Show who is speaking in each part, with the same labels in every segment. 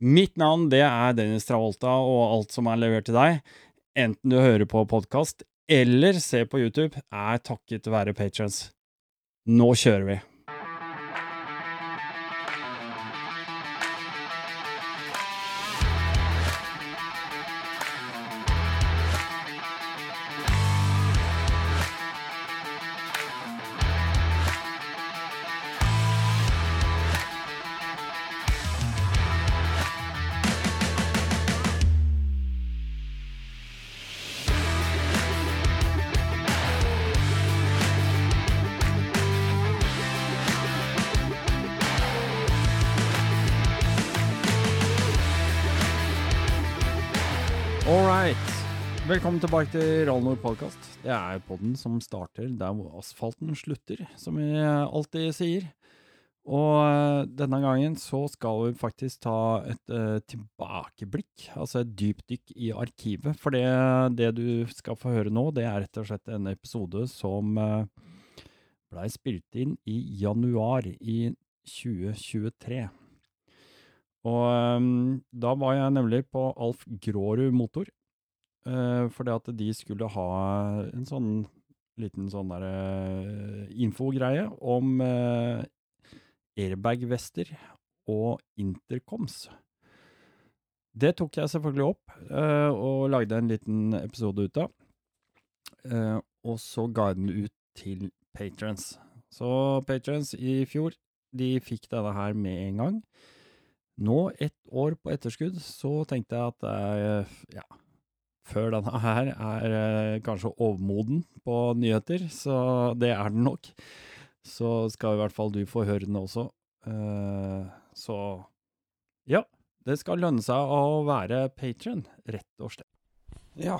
Speaker 1: Mitt navn det er Dennis Travolta, og alt som er levert til deg, enten du hører på podkast eller ser på YouTube, er takket være patrons. Nå kjører vi! Velkommen tilbake til Rallnord podkast. Det er podden som starter der hvor asfalten slutter, som vi alltid sier. Og eh, denne gangen så skal vi faktisk ta et uh, tilbakeblikk, altså et dypdykk i arkivet. For det, det du skal få høre nå, det er rett og slett en episode som uh, blei spilt inn i januar i 2023. Og um, da var jeg nemlig på Alf Grårud Motor, uh, fordi at de skulle ha en sånn liten sånn der uh, infogreie om uh, airbag-vester og intercoms. Det tok jeg selvfølgelig opp, uh, og lagde en liten episode ut av. Uh, og så ga jeg den ut til patrons. Så patrons i fjor, de fikk denne her med en gang. Nå, ett år på etterskudd, så tenkte jeg at uh, ja, før denne her er eh, kanskje overmoden på nyheter, så det er den nok. Så skal i hvert fall du få høre den også. Eh, så ja, det skal lønne seg å være patron, rett og slett. Ja,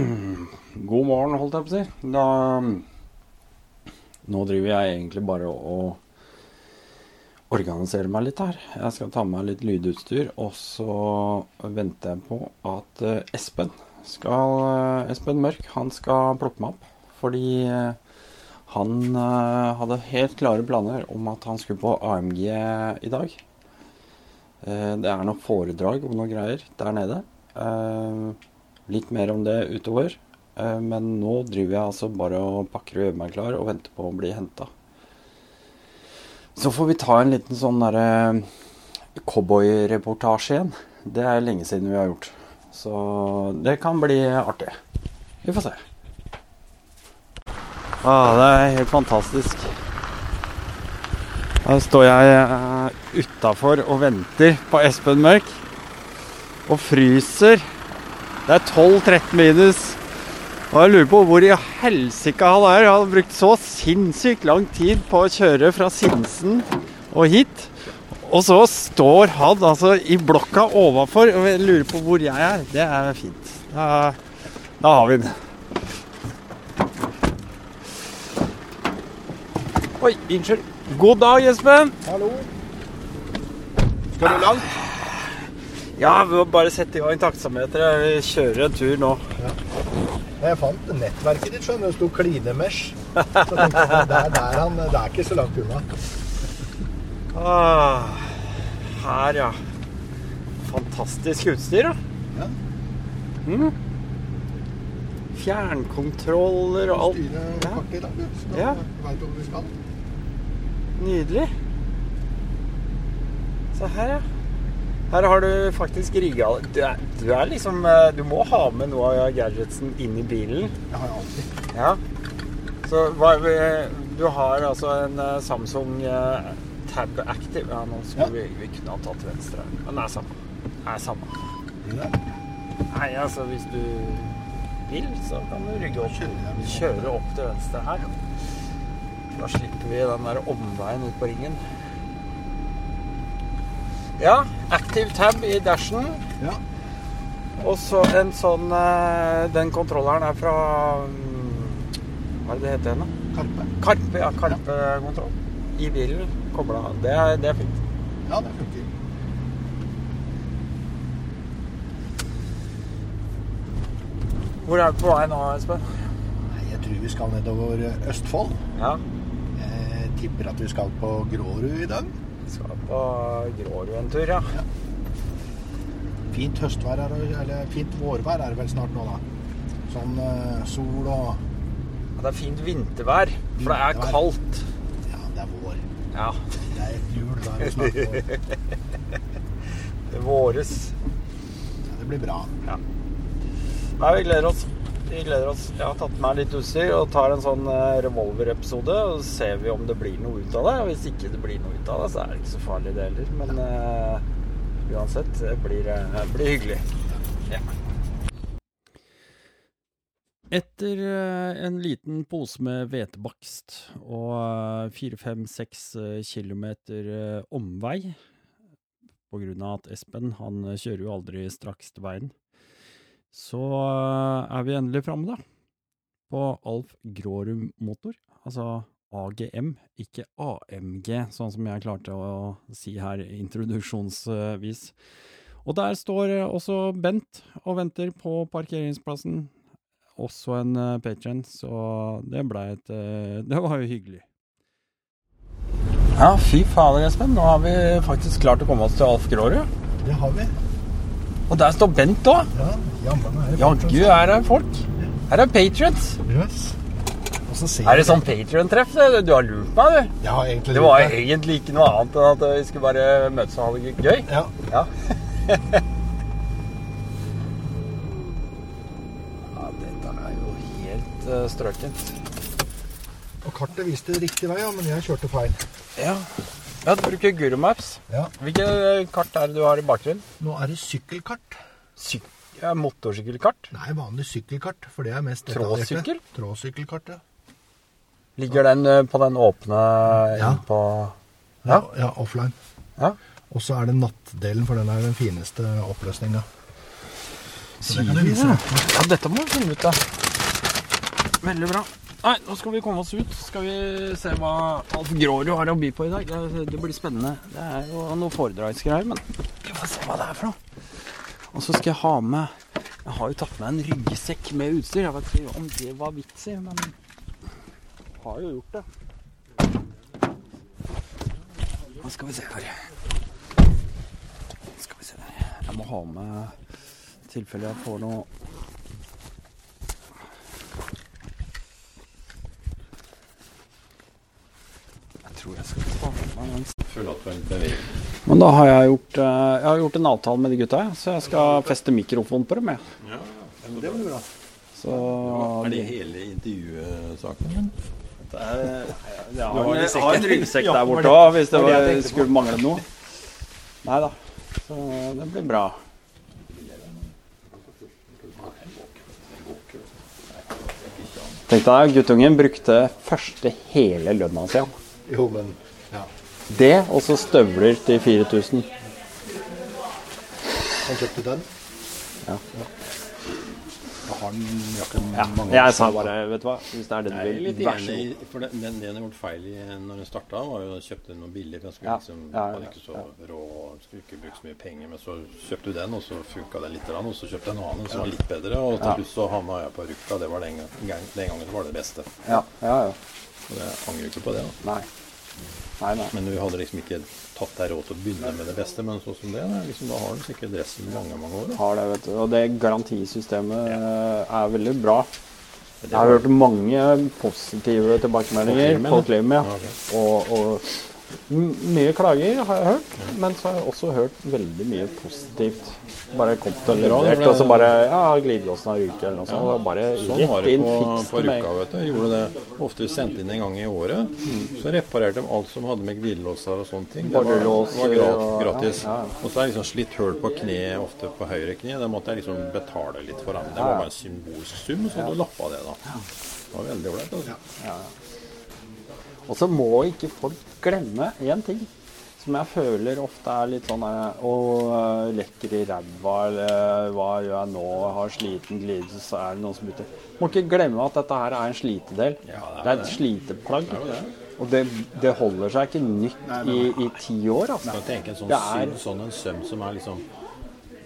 Speaker 1: god morgen, holdt jeg på å si. Da Nå driver jeg egentlig bare og organisere meg litt her. Jeg skal ta med meg litt lydutstyr, og så venter jeg på at eh, Espen skal eh, Espen Mørk, han skal plukke meg opp. Fordi eh, han hadde helt klare planer om at han skulle på AMG i dag. Det er noe foredrag om noe greier der nede. Litt mer om det utover. Men nå driver jeg altså bare og pakker og gjør meg klar og venter på å bli henta. Så får vi ta en liten sånn derre cowboyreportasje igjen. Det er lenge siden vi har gjort. Så det kan bli artig. Vi får se. Ah, det er helt fantastisk. Her står jeg uh, utafor og venter på Espen Mørk. Og fryser. Det er 12-13 minus. Og jeg lurer på hvor i helsike han er. Han har brukt så sinnssykt lang tid på å kjøre fra Sinsen og hit. Og så står han altså i blokka overfor og jeg lurer på hvor jeg er. Det er fint. Da, da har vi den. Oi, unnskyld. God dag, Jespen.
Speaker 2: Hallo. Skal du langt?
Speaker 1: Ja, vi må bare sette i gang taksameteret. Vi kjører en tur nå.
Speaker 2: Ja. Jeg fant nettverket ditt, skjønner du. Det sto Klinemesh. Så tenkte jeg, det er, der han, det er ikke så langt unna.
Speaker 1: Ah, her, ja. Fantastisk utstyr, da.
Speaker 2: Ja.
Speaker 1: Mm. Fjernkontroller og alt.
Speaker 2: Styre
Speaker 1: Ja.
Speaker 2: pakke i dag. Så
Speaker 1: Ja.
Speaker 2: veit du hvor vi skal.
Speaker 1: Nydelig. Se her, ja. Her har du faktisk rigga du, du er liksom eh, Du må ha med noe av gadgetsen inn i bilen.
Speaker 2: Jeg har alltid.
Speaker 1: Ja. Så hva, du har altså en eh, Samsung eh, Tab Active. Ja, nå skulle
Speaker 2: Ja.
Speaker 1: vi, vi kunne ha tatt venstre. Men det er samme. Det er samme. Nei, altså hvis du vil, så kan du rygge opp. Kjøre opp til venstre her. Da slipper vi den der omveien ut på ringen. Ja, Active Tab i dashen.
Speaker 2: Ja.
Speaker 1: Og så en sånn eh, Den kontrolleren er fra mm, Hva er det det heter igjen, da?
Speaker 2: Karpe.
Speaker 1: Karpe, ja. Karpe-kontroll. I bilen. Kobla. Det, det er fint.
Speaker 2: Ja, det funker.
Speaker 1: Hvor er du på vei nå, Espen?
Speaker 2: Jeg tror vi skal nedover Østfold.
Speaker 1: Ja.
Speaker 2: Jeg tipper at vi skal på Grårud i dag.
Speaker 1: Skal på Grårud en tur, ja.
Speaker 2: Fint høstvær er eller fint vårvær er det vel snart nå, da. Sånn uh, sol og
Speaker 1: Ja, Det er fint vintervær, for det er kaldt.
Speaker 2: Ja, det er vår.
Speaker 1: Ja.
Speaker 2: Det er jul, da er snakker vår.
Speaker 1: Det våres.
Speaker 2: Ja, det blir bra.
Speaker 1: Ja. Nei, vi gleder oss. Vi gleder oss. Jeg har tatt med litt utstyr og tar en sånn revolverepisode. Og så ser vi om det blir noe ut av det. Og hvis ikke det blir noe ut av det, så er det ikke så farlig det heller. Men uh, uansett, det blir, eh, det blir hyggelig. Ja. Etter eh, en liten pose med hvetebakst og eh, fire, fem, seks kilometer eh, omvei, på grunn av at Espen han eh, kjører jo aldri straks til veien, så eh, er vi endelig framme, da. På Alf Grårum Motor, altså AGM, ikke AMG, sånn som jeg klarte å si her introduksjonsvis. Og der står eh, også Bent og venter på parkeringsplassen. Også en uh, patron, så det blei et eh, Det var jo hyggelig. Ja, fy fader, Espen. Nå har vi faktisk klart å komme oss til Alf Grårud.
Speaker 2: Det har vi.
Speaker 1: Og der står Bent òg.
Speaker 2: Ja, jammen er
Speaker 1: Jaggu er det folk. Her er Patriots.
Speaker 2: Yes.
Speaker 1: Er det sånn patrion-treff? Du har lurt meg, du.
Speaker 2: Jeg har egentlig
Speaker 1: Det var egentlig ikke noe annet enn at vi skulle bare møtes og ha det gøy.
Speaker 2: Ja.
Speaker 1: Ja. ja, dette er jo helt uh, strøkent.
Speaker 2: Og kartet viste riktig vei, ja, men jeg kjørte feil.
Speaker 1: Ja. Ja, du bruker Guru Maps.
Speaker 2: Ja.
Speaker 1: Hvilke eh, kart er det du har i bakgrunnen?
Speaker 2: Nå er det sykkelkart.
Speaker 1: Syk ja, motorsykkelkart?
Speaker 2: Nei, vanlig sykkelkart, for det er mest detaljerte.
Speaker 1: Tråsykkel?
Speaker 2: Tråsykkelkart, ja.
Speaker 1: Ligger den eh, på den åpne
Speaker 2: Ja.
Speaker 1: på
Speaker 2: Ja,
Speaker 1: Ja.
Speaker 2: ja offline.
Speaker 1: Ja.
Speaker 2: Og så er det nattdelen, for den er den fineste oppløsninga.
Speaker 1: Sier du
Speaker 2: du
Speaker 1: det? Ja, dette må vi finne ut av. Veldig bra. Nei, nå skal vi komme oss ut. Skal vi se hva Alf Grårud har å by på i dag. Det, det blir spennende. Det er jo noe foredragsgreier, men vi får se hva det er for noe. Og så skal jeg ha med Jeg har jo tatt med en ryggsekk med utstyr. Jeg vet ikke om det var vits i, men jeg har jo gjort det. Hva skal vi se her Skal vi se her. Jeg må ha med i tilfelle jeg får noe tror jeg skal ta med meg den. Men da har jeg gjort, eh, jeg har gjort en avtale med de gutta, så jeg skal feste mikrofon på dem. Jeg.
Speaker 2: Det blir bra.
Speaker 1: Så
Speaker 3: Er det hele intervjusaken?
Speaker 1: er, jeg har, en, ryggsekk der borte òg, hvis det
Speaker 3: var
Speaker 1: skulle mangle noe. Nei da. Så det blir bra. Tenk deg, guttungen brukte første hele lønna si.
Speaker 2: Jo, men ja.
Speaker 1: Det, og så støvler til 4000.
Speaker 2: Han kjøpte den.
Speaker 1: Ja.
Speaker 2: Da har den jakken
Speaker 1: Ja,
Speaker 2: mange år
Speaker 1: jeg sa bare, vet du hva, hvis det er det du vil,
Speaker 3: litt
Speaker 1: vær så god.
Speaker 3: for den, den, den gjort feil i når den starta, var jo å kjøpte noe billig. Den skulle
Speaker 1: Ja,
Speaker 3: liksom,
Speaker 1: ja, ja,
Speaker 3: var ikke så
Speaker 1: ja.
Speaker 3: rå, skulle ikke bruke så mye penger. Men så kjøpte du den, og så funka den litt, og så kjøpte jeg en annen som var litt bedre. Og til
Speaker 1: Ja.
Speaker 3: slutt så havna jeg på Rukka. Det var den, gang, den gangen det var det beste.
Speaker 1: Ja, ja, ja.
Speaker 3: Og jeg angrer ikke på det. da.
Speaker 1: Nei. Nei, nei.
Speaker 3: Men du hadde liksom ikke tatt deg råd til å begynne med det beste. Men sånn som det, liksom, da har du sikkert resten mange mange år.
Speaker 1: Har det, vet du. Og det garantisystemet ja. er veldig bra. Jeg har hørt mange positive tilbakemeldinger på
Speaker 3: limer,
Speaker 1: ja.
Speaker 3: okay.
Speaker 1: Og, mye klager har jeg hørt, men så har jeg også hørt veldig mye positivt. Bare kom til levert, og så bare Ja, glidelåsen har ryket, eller noe sånt. Ja, bare
Speaker 3: Sånn var det på, på Rjuka, vet du. Gjorde det ofte vi sendte inn en gang i året. Så reparerte de alt som hadde med glidelåser og sånne ting. Det var, var grat, gratis.
Speaker 1: ja, ja.
Speaker 3: Og så er det liksom slitt hull på kneet, ofte på høyre kne. Da måtte jeg liksom betale litt for. dem. Det var bare en symbolsk sum, så du lappa det, da. Det var veldig ålreit. Altså.
Speaker 1: Og så må ikke folk glemme én ting. som jeg føler ofte er litt sånn der, Å, øh, lekker i ræva, eller hva gjør jeg nå? Har sliten glidelse, så er det noen som bytter. Må ikke glemme at dette her er en slitedel.
Speaker 3: Ja, det er
Speaker 1: det er et sliteplagg.
Speaker 3: Det er det.
Speaker 1: Og det, det holder seg ikke nytt i, i ti år, altså.
Speaker 3: Skal tenke en sånn,
Speaker 1: Det er-
Speaker 3: sydd, sånn en søm som er liksom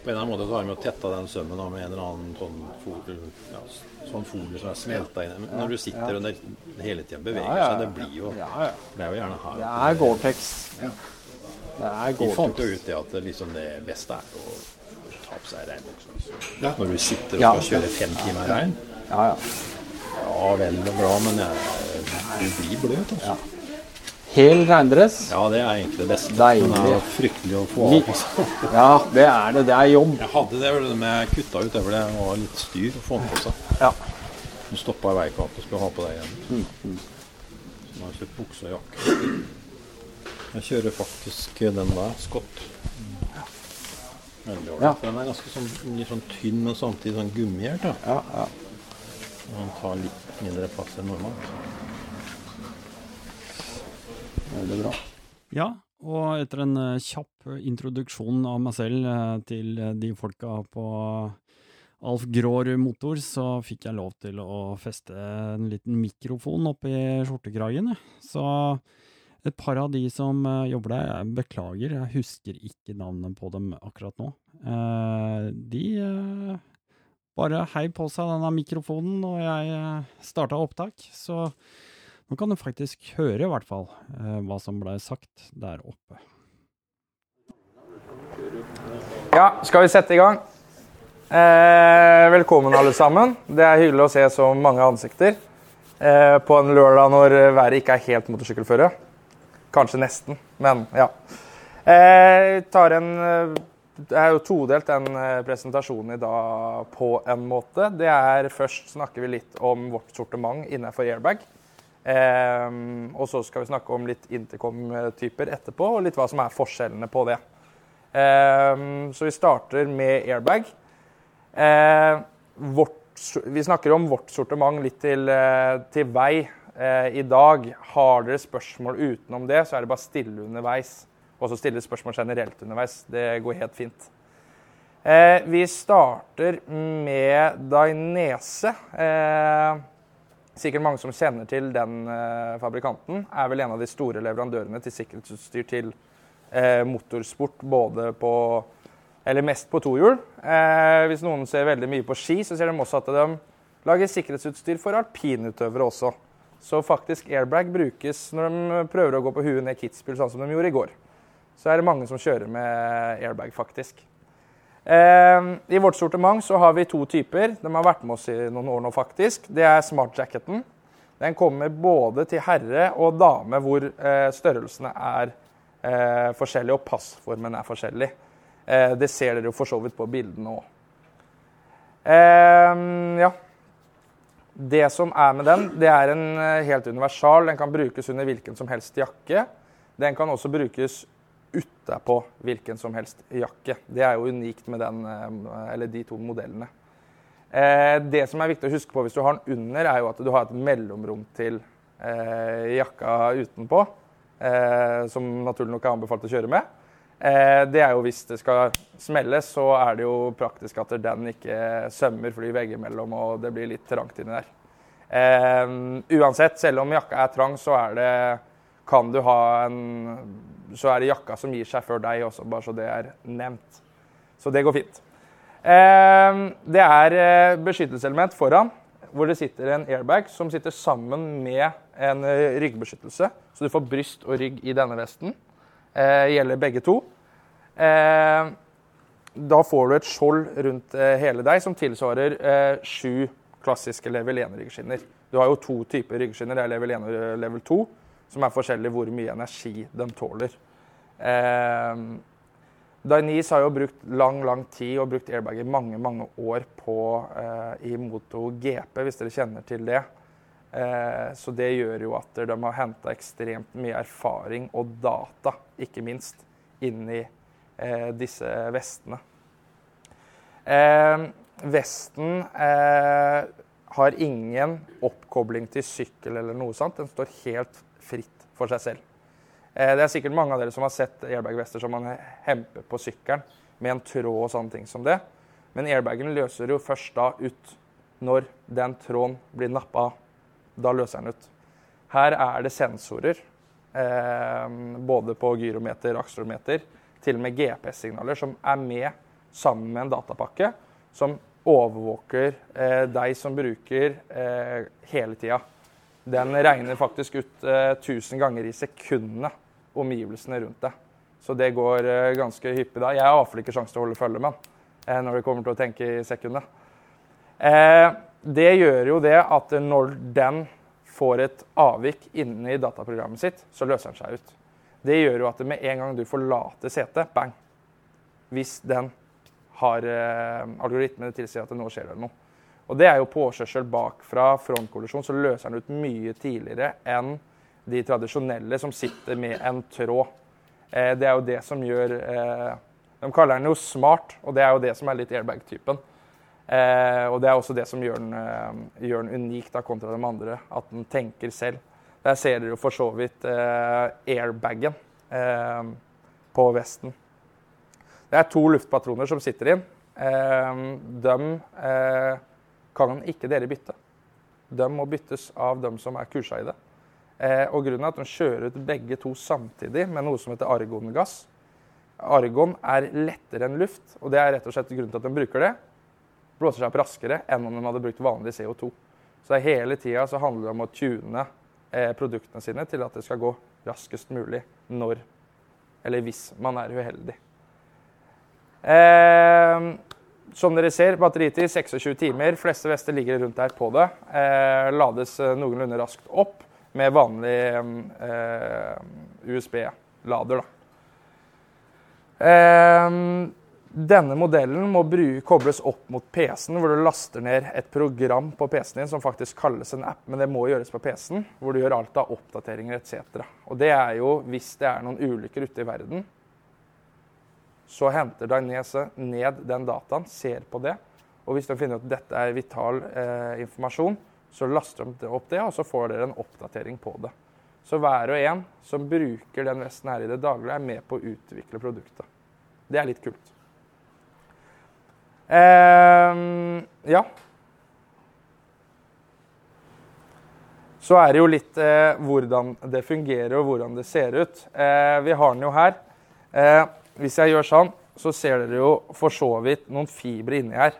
Speaker 3: På en eller annen måte så har vi jo tetta den sømmen da, med en eller annen sånn folie, ja, sånn folie som er smelta inn. Men når du sitter og det hele tida beveger seg, det blir jo. Det er jo gjerne hard.
Speaker 1: Det er Gore-Tex.
Speaker 3: Vi fant jo ut det at det, liksom det beste er å ta på seg regnbuksa. Når du sitter og skal kjøre fem timer i
Speaker 1: Ja, ja.
Speaker 3: Ja, vel og bra, men du blir bløt, altså.
Speaker 1: Hel regndress.
Speaker 3: Ja, det er egentlig det beste.
Speaker 1: Deilig.
Speaker 3: Men det er fryktelig å få av. Altså.
Speaker 1: Ja, det er det. Det er jobb.
Speaker 3: Jeg hadde det, men jeg kutta ut det, det var litt styr å få den på seg.
Speaker 1: Ja.
Speaker 3: Du stoppa i veikanten og skulle ha på deg igjen. Så nå har jeg kjøpt bukse og jakke. Jeg kjører faktisk den der, Scott. Veldig ålreit.
Speaker 1: Ja.
Speaker 3: Den er ganske sånn, litt sånn tynn, men samtidig sånn gummihjert.
Speaker 1: Ja, ja.
Speaker 3: Den tar litt mindre plass enn normalt.
Speaker 1: Veldig bra. Ja, og etter en eh, kjapp introduksjon av meg selv eh, til eh, de folka på Alf Grårud Motor, så fikk jeg lov til å feste en liten mikrofon oppi skjortekragen. Så et par av de som eh, jobber der, jeg beklager, jeg husker ikke navnet på dem akkurat nå. Eh, De eh, bare heiv på seg denne mikrofonen, og jeg starta opptak. Så nå kan du faktisk høre, i hvert fall, eh, hva som ble sagt der oppe.
Speaker 4: Ja, skal vi sette i gang? Eh, velkommen alle sammen. Det er hyggelig å se så mange ansikter eh, på en lørdag når været ikke er helt motorsykkelføre. Kanskje nesten, men ja. Eh, tar en, eh, det er jo todelt den eh, presentasjonen i dag på en måte. Det er Først snakker vi litt om vårt sortiment innenfor airbag. Eh, og så skal vi snakke om litt intercom-typer etterpå, og litt hva som er forskjellene på det. Ehm, så vi starter med airbag. Eh, vårt, vi snakker om vårt sortiment litt til, eh, til vei eh, i dag. Har dere spørsmål utenom det, så er det bare stille underveis. Og så stille spørsmål generelt underveis. Det går helt fint. Eh, vi starter med Dainese. Eh, sikkert mange som kjenner til den eh, fabrikanten. Er vel en av de store leverandørene til sikkerhetsutstyr til eh, motorsport, både på eller mest på tohjul. Eh, hvis noen ser veldig mye på ski, så ser de også at de lager sikkerhetsutstyr for alpinutøvere også. Så faktisk airbag brukes når de prøver å gå på huet ned Kitzbühel, sånn som de gjorde i går. Så er det mange som kjører med airbag, faktisk. Eh, I vårt sortiment så har vi to typer. De har vært med oss i noen år nå, faktisk. Det er smart-jacketen. Den kommer både til herre og dame, hvor eh, størrelsene er eh, forskjellige og passformen er forskjellig. Eh, det ser dere jo for så vidt på bildene òg. ja. Det som er med den, det er en helt universal. Den kan brukes under hvilken som helst jakke. Den kan også brukes utapå hvilken som helst jakke. Det er jo unikt med den, eh, de to modellene. Eh, det som er viktig å huske på hvis du har den under, er jo at du har et mellomrom til eh, jakka utenpå. Som naturlig nok er anbefalt å kjøre med. Det er jo hvis det skal smelles, så er det jo praktisk at den ikke sømmer fly veggimellom, og det blir litt trangt inni der. Uansett, selv om jakka er trang, så er det kan du ha en Så er det jakka som gir seg før deg også, bare så det er nevnt. Så det går fint. Eh, det er eh, beskyttelseselement foran, hvor det sitter en airbag som sitter sammen med en eh, ryggbeskyttelse. Så du får bryst og rygg i denne vesten. Eh, gjelder begge to. Eh, da får du et skjold rundt eh, hele deg som tilsvarer sju klassiske level 1-ryggskinner. Du har jo to typer ryggskinner. Det er level 1 og level 2, som er forskjellig hvor mye energi de tåler. Eh, Dainese har jo brukt lang lang tid og brukt airbag i mange mange år på, eh, i Moto GP, hvis dere kjenner til det. Eh, så det gjør jo at de har henta ekstremt mye erfaring og data, ikke minst, inn i eh, disse vestene. Eh, vesten eh, har ingen oppkobling til sykkel eller noe sånt. Den står helt fritt for seg selv. Eh, det er sikkert mange av dere som har sett airbag-vester som man hemper på sykkelen med en tråd og sånne ting som det. Men airbagen løser jo først da ut når den tråden blir nappa av. Da løser den ut. Her er det sensorer, eh, både på gyrometer, akselerometer, til og med GPS-signaler, som er med sammen med en datapakke, som overvåker eh, deg som bruker hele tida. Den regner faktisk ut eh, 1000 ganger i sekundene omgivelsene rundt deg. Så det går eh, ganske hyppig da. Jeg har iallfall ikke sjanse til å holde følge med eh, når det kommer til å tenke i sekundet. Eh, det gjør jo det at når den får et avvik inni dataprogrammet sitt, så løser den seg ut. Det gjør jo at med en gang du forlater setet, bang, hvis den har eh, algoritmene tilsier at det nå skjer det noe. Og det er jo påkjørsel bakfra frontkollisjon, så løser den ut mye tidligere enn de tradisjonelle som sitter med en tråd. Eh, det er jo det som gjør eh, De kaller den jo smart, og det er jo det som er litt airbag-typen. Eh, og det er også det som gjør den, eh, gjør den unik da, kontra de andre, at den tenker selv. Der ser dere jo for så vidt eh, airbagen eh, på vesten. Det er to luftpatroner som sitter inn. De kan ikke dere bytte. De må byttes av dem som er kursa i det. Eh, og grunnen er at de kjører ut begge to samtidig med noe som heter argongass. Argon er lettere enn luft, og det er rett og slett grunnen til at de bruker det blåser seg opp raskere enn om de hadde brukt vanlig CO2. Så hele tida så handler det om å tune eh, produktene sine til at det skal gå raskest mulig når eller hvis man er uheldig. Eh, som dere ser, batteritid 26 timer. Fleste vester ligger rundt der på det. Eh, lades eh, noenlunde raskt opp med vanlig eh, USB-lader. Eh, denne modellen må kobles opp mot PC-en, hvor du laster ned et program på PC-en din som faktisk kalles en app, men det må gjøres på PC-en, hvor du gjør alt av oppdateringer etc. Og det er jo hvis det er noen ulykker ute i verden, så henter Dagnese ned den dataen, ser på det, og hvis de finner at dette er vital eh, informasjon, så laster de opp det, og så får dere en oppdatering på det. Så hver og en som bruker den vesten her i det daglige, er med på å utvikle produktet. Det er litt kult. Eh, ja. Så er det jo litt eh, hvordan det fungerer og hvordan det ser ut. Eh, vi har den jo her. Hvis jeg gjør sånn, så ser dere jo for så vidt noen fibre inni her.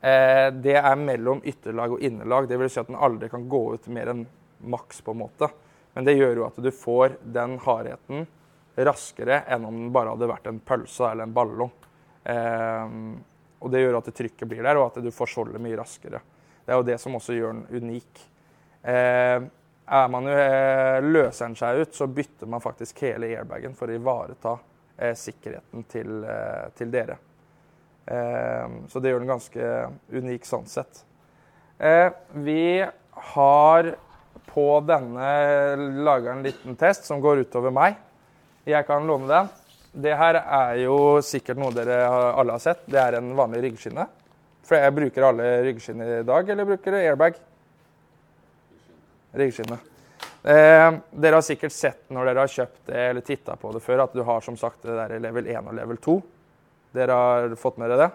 Speaker 4: Eh, det er mellom ytterlag og innerlag. Det vil si at den aldri kan gå ut mer enn maks. på en måte. Men det gjør jo at du får den hardheten raskere enn om den bare hadde vært en pølse eller en ballong. Eh, og Det gjør at trykket blir der, og at du får skjoldet mye raskere. Det er jo det som også gjør den unik. Eh, er man jo, eh, løser den seg ut, så bytter man faktisk hele airbagen for å ivareta sikkerheten til, eh, til dere. Eh, så det gjør den ganske unik sånn sett. Eh, vi har på denne laga en liten test som går utover meg. Jeg kan låne den. Det her er jo sikkert noe dere alle har sett. Det er en vanlig ryggskinne. For jeg bruker alle ryggskinner i dag, eller bruker du airbag? Ryggskinne. Eh, dere har sikkert sett når dere har kjøpt det eller titta på det før, at du har som sagt det der level 1 og level 2. Dere har fått med dere det?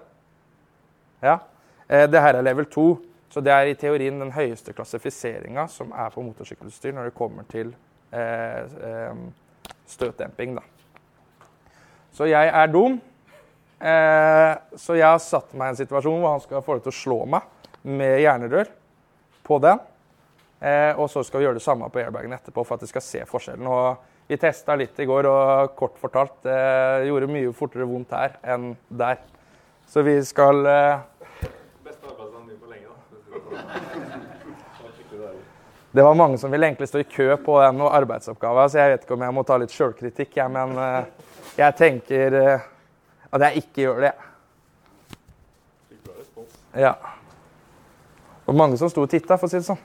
Speaker 4: Ja. Eh, det her er level 2, så det er i teorien den høyeste klassifiseringa som er på motorsykkelutstyr når det kommer til eh, eh støtdemping. da. Så jeg er dum. Eh, så jeg har satt meg i en situasjon hvor han skal få det til å slå meg med jernrør på den. Eh, og så skal vi gjøre det samme på airbagen etterpå for at de skal se forskjellen. Og vi testa litt i går, og kort fortalt eh, gjorde mye fortere vondt her enn der. Så vi skal eh, Det var mange som ville egentlig stå i kø på den arbeidsoppgaven, så jeg vet ikke om jeg må ta litt sjølkritikk, jeg, men jeg tenker at jeg ikke gjør det. Ja. Og mange som sto og titta, for å si det sånn.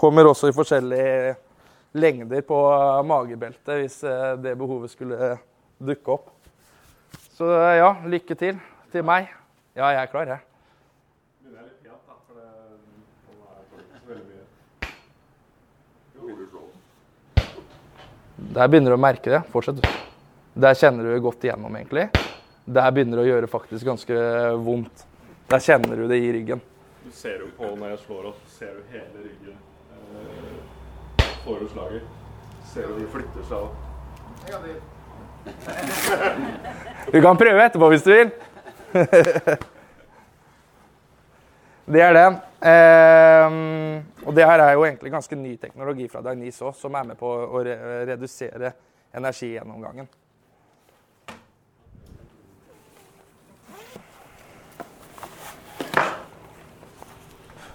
Speaker 4: Kommer også i forskjellige lengder på magebeltet hvis eh, det behovet skulle dukke opp. Så ja, lykke til til meg. Ja, jeg er klar, jeg. Der begynner du å merke det. Fortsett. Der kjenner du godt igjennom, egentlig. Der begynner det å gjøre faktisk ganske vondt. Der kjenner du det i ryggen.
Speaker 5: Du ser jo på når jeg slår opp, ser du hele ryggen eh, får du slaget. Ser du de flytter seg opp.
Speaker 4: Du kan prøve etterpå hvis du vil. det er det. Eh, og det her er jo egentlig ganske ny teknologi fra Dagnis òg, som er med på å re redusere energigjennomgangen.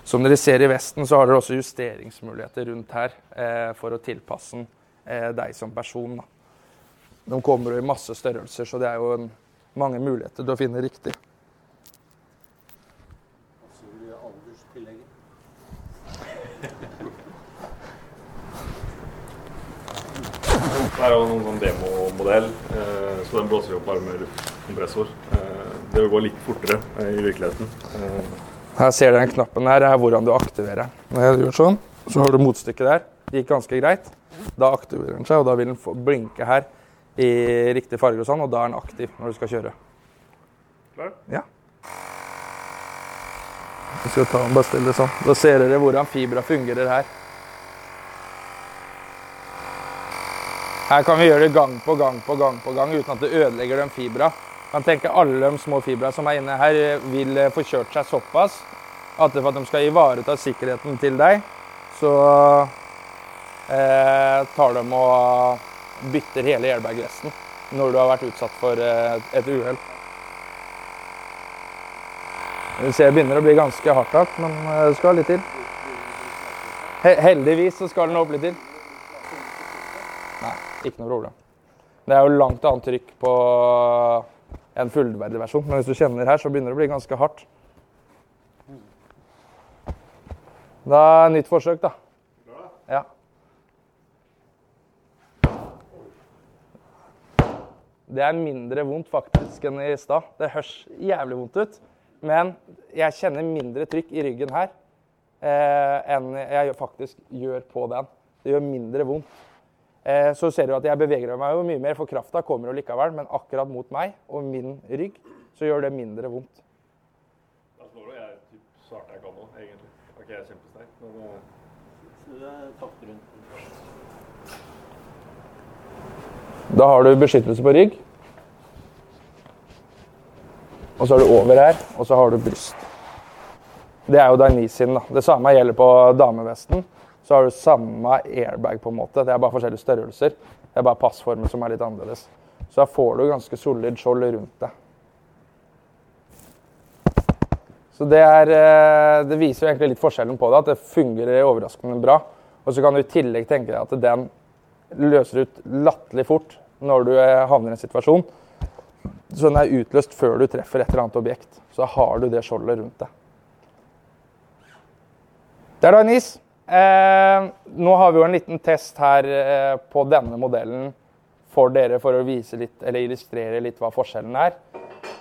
Speaker 4: Som dere ser i Vesten, så har dere også justeringsmuligheter rundt her eh, for å tilpasse den eh, deg som person. Da. De kommer jo i masse størrelser, så det er jo en, mange muligheter til å finne riktig.
Speaker 5: Det er jo noen sånn demomodell, eh, så den blåser jo opp bare med luftkompressor. Eh, det vil gå litt fortere eh, i virkeligheten.
Speaker 4: Her ser du den knappen her, er hvordan du aktiverer. Når jeg gjør sånn, så har du motstykket der. Det gikk ganske greit. Da aktiverer den seg, og da vil den blinke her i riktig farge og sånn, og da er den aktiv når du skal kjøre.
Speaker 5: Klar?
Speaker 4: Ja. Jeg skal ta den bare stille sånn. Da ser dere hvordan fibra fungerer her. Her kan vi gjøre det gang på gang på gang på gang uten at det ødelegger den fibra. Man tenker alle de små fibra som er inne her, vil eh, få kjørt seg såpass at for at de skal ivareta sikkerheten til deg, så eh, tar de og bytter hele airbag-resten når du har vært utsatt for eh, et uhell. Du ser det begynner å bli ganske hardt, hardt, men eh, det skal litt til. Heldigvis så skal den opp litt til. Nei, ikke noe problem. Det er jo langt annet trykk på en fullverdig versjon, men hvis du kjenner her, så begynner det å bli ganske hardt. Da nytt forsøk, da. Ja. Det er mindre vondt faktisk enn i stad. Det høres jævlig vondt ut, men jeg kjenner mindre trykk i ryggen her eh, enn jeg faktisk gjør på den. Det gjør mindre vondt. Eh, så ser du at jeg beveger meg jo mye mer, for krafta kommer jo likevel. Men akkurat mot meg og min rygg så gjør det mindre vondt.
Speaker 5: Da jeg typ jeg kan nå, egentlig. Er eh,
Speaker 4: Da har du beskyttelse på rygg. Og så har du over her, og så har du bryst. Det er jo Dainese sin. da. Det samme gjelder på damevesten. Så har du samme airbag, på en måte. Det er bare forskjellige størrelser. Det er bare passformer som er litt annerledes. Så da får du ganske solid skjold rundt deg. Så det, er, eh, det viser jo egentlig litt forskjellen på det, at det fungerer overraskende bra. Og så kan du i tillegg tenke deg at den løser ut latterlig fort når du eh, havner i en situasjon. Så den er utløst før du treffer et eller annet objekt. Så har du det skjoldet rundt deg. Der er da en is. Eh, nå har vi jo en liten test her eh, på denne modellen for dere for å vise litt, eller illustrere litt hva forskjellen er.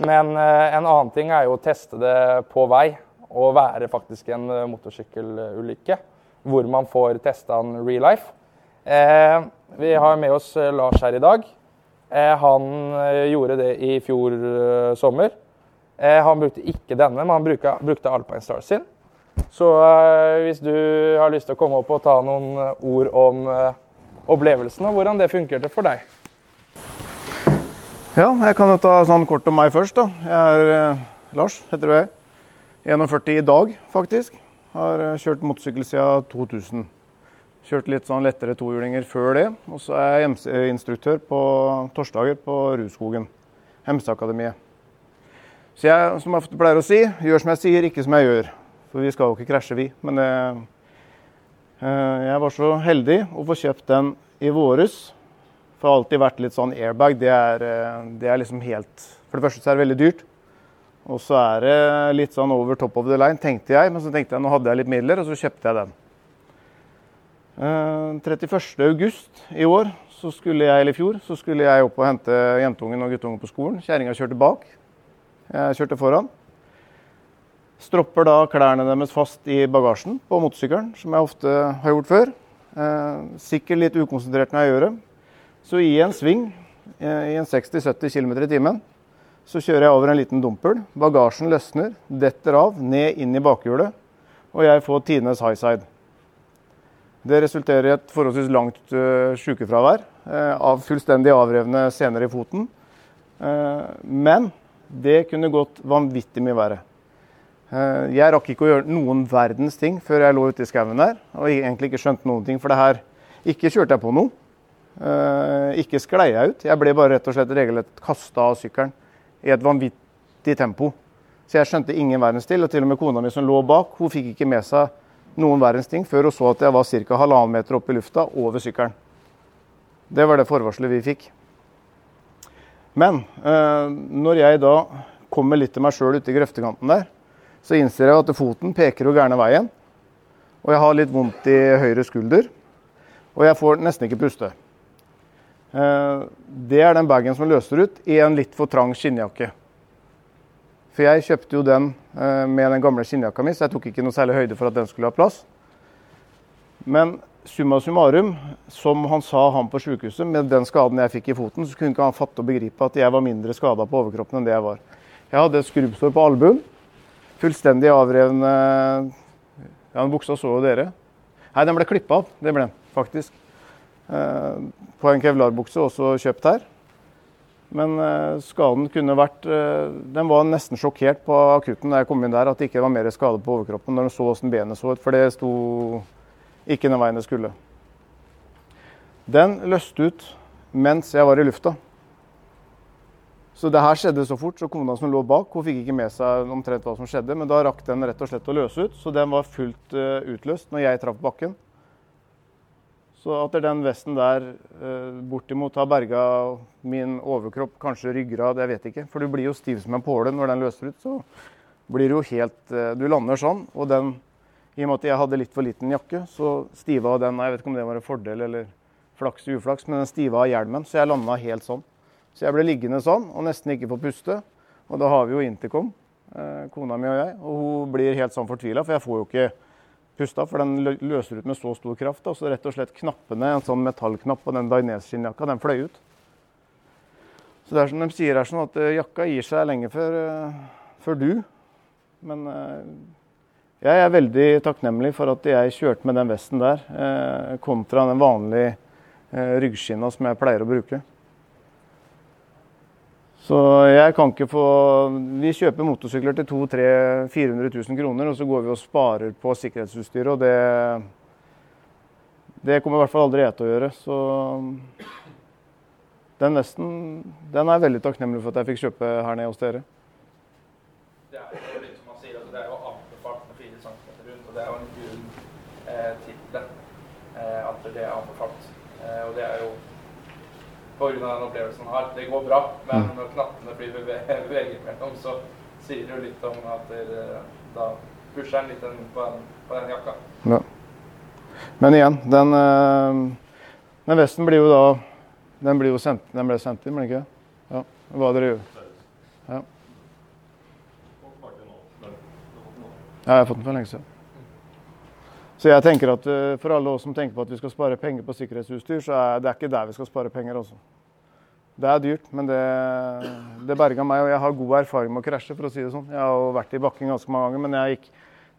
Speaker 4: Men eh, en annen ting er jo å teste det på vei og være faktisk en eh, motorsykkelulykke. Hvor man får testa en real life. Eh, vi har med oss eh, Lars her i dag. Han gjorde det i fjor sommer. Han brukte ikke denne, men han brukte, brukte Alpine Star sin. Så eh, hvis du har lyst til å komme opp og ta noen eh, ord om eh, opplevelsen og hvordan det funkerte for deg.
Speaker 2: Ja, jeg kan ta sånn kort om meg først. da. Jeg er Lars, heter jeg. 41 i dag, faktisk. Har kjørt motorsykkel siden 2000. Kjørt litt sånn lettere tohjulinger før det. Og så er jeg MC-instruktør på torsdager på Rudskogen. Hemseakademiet. Så jeg, som jeg pleier å si, gjør som jeg sier, ikke som jeg gjør. For vi skal jo ikke krasje, vi. Men eh, eh, jeg var så heldig å få kjøpt den i våres. For det har alltid vært litt sånn airbag. Det er, eh, det er liksom helt For det første så er det veldig dyrt. Og så er det litt sånn over top of the line, tenkte jeg. Men så tenkte jeg nå hadde jeg litt midler, og så kjøpte jeg den. Eh, 31.8 i år, så skulle jeg, eller i fjor, så skulle jeg opp og hente jentungen og guttungen på skolen. Kjerringa kjørte bak. Jeg kjørte foran. Stropper da klærne deres fast i bagasjen på motorsykkelen, som jeg ofte har gjort før. Eh, sikkert litt ukonsentrert når jeg gjør det. Så i en sving eh, i en 60-70 km i timen så kjører jeg over en liten dumpel. Bagasjen løsner, detter av, ned inn i bakhjulet, og jeg får tidenes high side. Det resulterer i et forholdsvis langt uh, sykefravær uh, av fullstendig avrevne senere i foten. Uh, men det kunne gått vanvittig mye verre. Uh, jeg rakk ikke å gjøre noen verdens ting før jeg lå ute i skauen der og egentlig ikke skjønte noen ting. For det her Ikke kjørte jeg på noe. ikke sklei jeg ut. Jeg ble bare rett og slett regelrett kasta av sykkelen i et vanvittig tempo. Så jeg skjønte ingen verdens til. Og til og med kona mi som lå bak, hun fikk ikke med seg noen verdens ting før hun så at jeg var ca. halvannen meter opp i lufta over sykkelen. Det var det forvarselet vi fikk. Men eh, når jeg da kommer litt til meg sjøl ute i grøftekanten der, så innser jeg at foten peker jo gærne veien. Og jeg har litt vondt i høyre skulder. Og jeg får nesten ikke puste. Eh, det er den bagen som løser ut i en litt for trang skinnjakke. For jeg kjøpte jo den eh, med den gamle skinnjakka mi, så jeg tok ikke noe særlig høyde for at den skulle ha plass. Men summa summarum, som han sa han på sykehuset, med den skaden jeg fikk i foten, så kunne ikke han fatte og begripe at jeg var mindre skada på overkroppen enn det jeg var. Jeg hadde et skrubbsår på albuen. Fullstendig avrevne Ja, den buksa så jo dere. Nei, den ble klippa av. Det ble den faktisk. Eh, på en kevlarbukse, også kjøpt her. Men eh, skaden kunne vært eh, Den var nesten sjokkert på akutten da jeg kom inn der, at det ikke var mer skade på overkroppen når de så hvordan benet så ut, for det sto ikke den veien det skulle. Den løste ut mens jeg var i lufta. Så det her skjedde så fort, så kona som lå bak, hun fikk ikke med seg omtrent hva som skjedde, men da rakk den rett og slett å løse ut, så den var fullt utløst når jeg traff bakken. Så at den vesten der uh, bortimot har berga min overkropp, kanskje ryggrad, jeg vet ikke. For du blir jo stiv som en påle når den løser ut. Så blir du jo helt uh, Du lander sånn, og den I og med at jeg hadde litt for liten jakke, så stiva den Jeg vet ikke om det var en fordel eller flaks uflaks, men den stiva av hjelmen, så jeg landa helt sånn. Så jeg ble liggende sånn og nesten ikke få puste. Og da har vi jo intercom, eh, kona mi og jeg, og hun blir helt sånn fortvila, for jeg får jo ikke pusta, for den løser ut med så stor kraft. Og så rett og slett knappene, en sånn metallknapp på den Dainese-skinnjakka, den fløy ut. Så det er som de sier her, sånn at eh, jakka gir seg lenge før, uh, før du. Men jeg er veldig takknemlig for at jeg kjørte med den vesten der, kontra den vanlige ryggskinna som jeg pleier å bruke. Så jeg kan ikke få Vi kjøper motorsykler til 200 400 000 kroner, og så går vi og sparer på sikkerhetsutstyret, og det Det kommer i hvert fall aldri jeg til å gjøre. Så den vesten den er jeg veldig takknemlig for at jeg fikk kjøpe her nede hos dere.
Speaker 4: Det er jo litt som man sier, altså det er jo anbefalt med 4 cm rundt, og det er jo en grunn eh. Eh, at det er anbefalt. Eh, og det er jo pga. den opplevelsen han har. Det går bra, men mm. når knappene blir beveget mellom, så sier det jo litt om at det, da pusher han litt den, på, den, på, den, jakka. Ja.
Speaker 2: Men igjen, den, eh, den, vesten blir jo da Den blir jo sendt, den ble sendt inn, ble den ikke? Ja. Hva dere gjør. Ja. ja, jeg har fått den for lenge siden. Så jeg tenker at uh, For alle oss som tenker på at vi skal spare penger på sikkerhetsutstyr, så er det ikke der vi skal spare penger også. Det er dyrt, men det, det berga meg. Og jeg har god erfaring med å krasje, for å si det sånn. Jeg har jo vært i bakken ganske mange ganger, men jeg gikk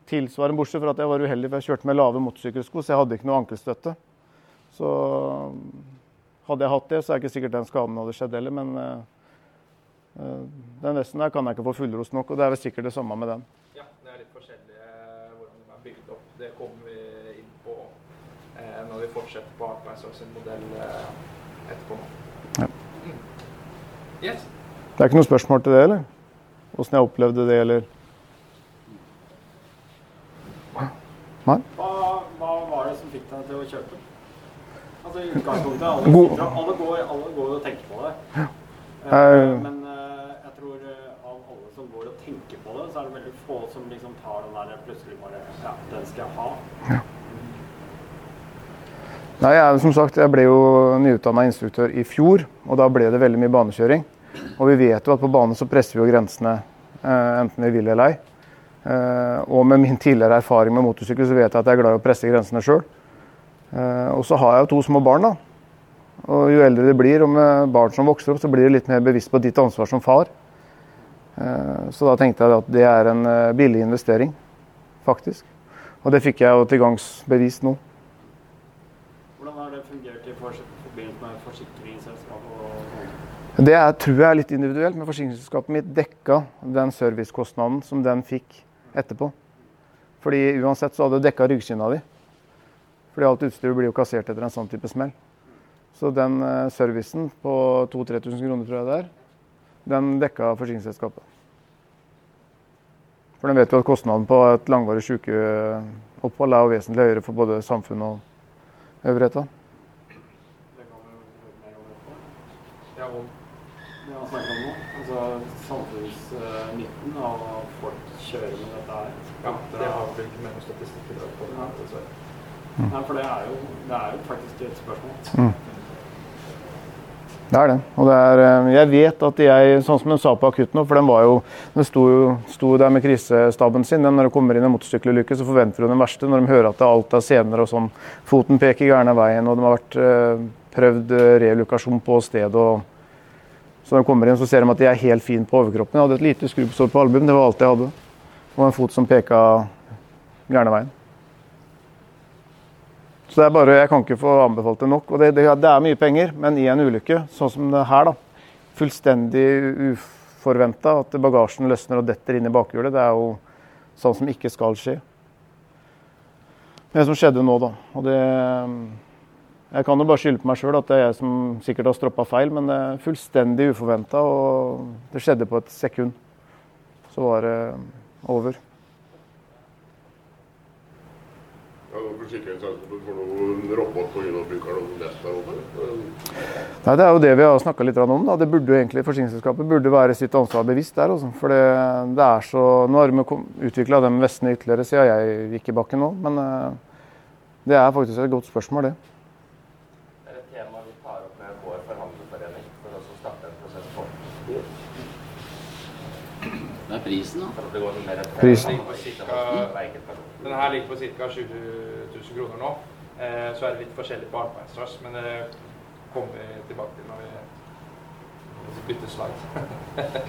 Speaker 2: tilsvarende bortsett fra at jeg var uheldig, for jeg kjørte med lave motorsykkelsko, så jeg hadde ikke noe ankelstøtte. Så hadde jeg hatt det, så er det ikke sikkert den skaden hadde skjedd heller, men uh, den vesten der kan jeg ikke få fullrost nok, og det er vel sikkert det samme med den.
Speaker 4: Ja, det er litt forskjellig hvordan den er bygd opp. Det kommer når vi fortsetter på Artmeister sin modell eh, etterpå. Ja. Mm.
Speaker 2: Yes. Det er ikke noe spørsmål til det, eller? Åssen jeg opplevde det, eller?
Speaker 6: Nei? Hva, hva, var det som fikk deg til å kjøpe? Altså i utgangspunktet, alle, alle, går, alle går og tenker på det. Ja. Uh, men uh, jeg tror uh, av alle som går og tenker på det, så er det veldig få som liksom tar den der plutselig bare Ja, den skal jeg ha. Ja.
Speaker 2: Nei, jeg, som sagt, jeg ble jo nyutdanna instruktør i fjor, og da ble det veldig mye banekjøring. Og vi vet jo at på bane så presser vi jo grensene eh, enten vi vil eller ei. Eh, og med min tidligere erfaring med motorsykkel så vet jeg at jeg er glad i å presse grensene sjøl. Eh, og så har jeg jo to små barn, da. Og jo eldre det blir, og med barn som vokser opp, så blir du litt mer bevisst på ditt ansvar som far. Så da tenkte jeg at det er en billig investering, faktisk. Og det fikk jeg jo til gangs bevist nå.
Speaker 6: Hvordan har det fungert i forbindelse med forsikringsselskap og sånn?
Speaker 2: Det er, tror jeg er litt individuelt, men forsikringsselskapet mitt dekka den servicekostnaden som den fikk etterpå. Fordi uansett så hadde det dekka ryggskinna di. Fordi alt utstyret blir jo kassert etter en sånn type smell. Så den uh, servicen på 2000-3000 kroner, tror jeg det er, den dekka forsikringsselskapet. For den vet jo at kostnaden på et langvarig sykeopphold er jo vesentlig høyere for både samfunn og øvrigheta.
Speaker 6: Det kan vi høre mer om etterpå. Ja, om det han snakker om nå. Altså samfunnsnytten av at folk kjører med dette her.
Speaker 4: Ja, det har vi ikke med noen statistikk i dag på.
Speaker 6: Ja.
Speaker 4: Mm.
Speaker 6: Nei, for det er jo, det er jo faktisk et spørsmål.
Speaker 2: Mm. Det er det. Og det er, eh, jeg vet at jeg, sånn som de sa på akutten nå, for den var jo, den sto, jo- sto der med krisestaben sin. Den, når det kommer inn en motorsykkelulykke, så forventer hun den verste. Når de hører at alt er senere og sånn, foten peker gærne veien, og de har vært eh, prøvd eh, relokasjon på stedet. og så når de kommer inn, så ser de at de er helt fine på overkroppen. Jeg hadde et lite skrubbsår på albuen, det var alt jeg hadde. Og en fot som peka gærne veien. Så det er bare, Jeg kan ikke få anbefalt det nok. og det, det, det er mye penger, men i en ulykke, sånn som det her, da, fullstendig uforventa at bagasjen løsner og detter inn i bakhjulet, det er jo sånn som ikke skal skje. Det som skjedde nå, da. Og det Jeg kan jo bare skylde på meg sjøl at det er jeg som sikkert har stroppa feil, men det er fullstendig uforventa, og det skjedde på et sekund. Så var det over.
Speaker 7: Ja, der oppe?
Speaker 2: Nei, Det er jo det vi har snakka litt om. da. Det burde jo egentlig Forsikringsselskapet burde være sitt ansvar bevisst der. Også. For det, det er så Nå har vi utvikla de vestene ytterligere siden jeg gikk i bakken nå, men eh, det er faktisk et godt spørsmål, det.
Speaker 4: Det er et tema vi tar opp med vår forhandlerforening for å starte en prosess på.
Speaker 8: Hva er prisen, da?
Speaker 4: For at det går mer
Speaker 2: Prisen.
Speaker 4: Denne her ligger på ca. 20 000 kroner nå. Eh, så er det litt forskjellig på arbeidsstrass, men det kommer vi tilbake til når vi, vi bytter slide.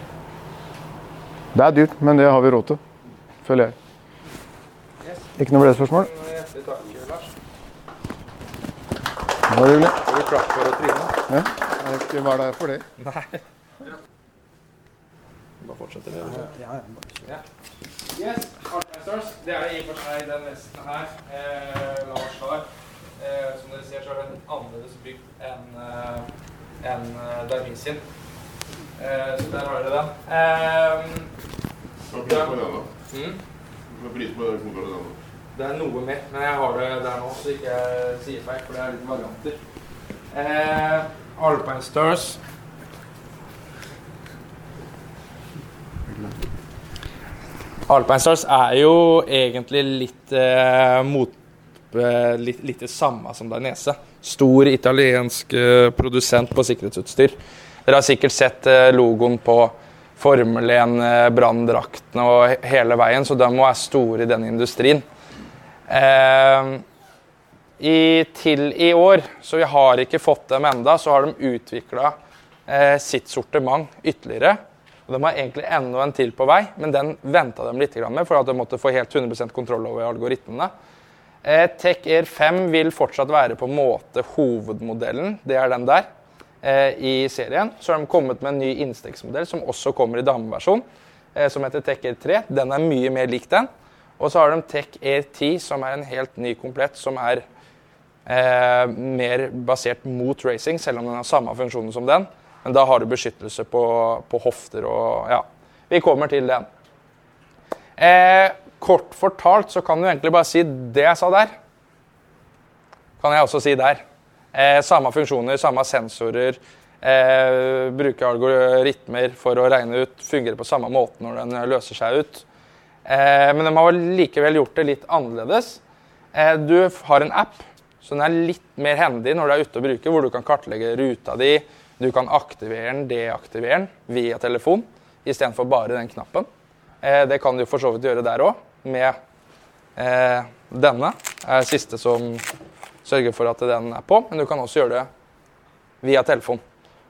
Speaker 2: Det er dyrt, men det har vi råd til, føler jeg. Ikke noe flere spørsmål?
Speaker 4: Hjertelig takk, Lars.
Speaker 2: Det var hyggelig.
Speaker 4: Du klapp for å tryne.
Speaker 2: Ja, jeg er ikke hva det er for det.
Speaker 4: Bare fortsette det. Ja. Yes, Artmasters. Det er i og for seg den vesten her. Eh, Lars har. Eh, som dere ser, så er den annerledes bygd enn eh, enn eh, Darmin Eh, så der har dere den. Eh,
Speaker 7: Hva er prisen på den, da?
Speaker 4: mm, det er noe mer, men jeg har det der nå, så ikke jeg sier feil, for det er litt varianter. Eh, Alpine Stars. Alpine Stars er jo egentlig litt, eh, mot, eh, litt, litt det samme som Dainese. Stor italiensk eh, produsent på sikkerhetsutstyr. Dere har sikkert sett eh, logoen på Formel 1, eh, branndraktene og hele veien, så de må være store i den industrien. I, til i år, så vi har ikke fått dem enda, så har de utvikla sitt sortiment ytterligere. Og De har egentlig enda en til på vei, men den venta de litt med for at de måtte få helt 100% kontroll over algoritmene. Eh, Tech Air 5 vil fortsatt være på en måte hovedmodellen. Det er den der eh, i serien. Så har de kommet med en ny innstegsmodell som også kommer i dameversjon, eh, som heter Tech Air 3. Den er mye mer lik den. Og så har de Tech Air 10, som er en helt ny komplett, som er eh, mer basert mot racing, selv om den har samme funksjon som den. Men da har du beskyttelse på, på hofter og Ja. Vi kommer til den. Eh, kort fortalt så kan du egentlig bare si det jeg sa der. Kan jeg også si der. Eh, samme funksjoner, samme sensorer. Eh, bruke algoritmer for å regne ut. Fungerer på samme måte når den løser seg ut. Eh, men de har likevel gjort det litt annerledes. Eh, du har en app, den er litt mer handy når du er ute og bruker, hvor du kan kartlegge ruta di. Du kan aktivere den, deaktivere den via telefon istedenfor bare den knappen. Eh, det kan du for så vidt gjøre der òg, med eh, denne. er siste som sørger for at den er på, men du kan også gjøre det via telefon.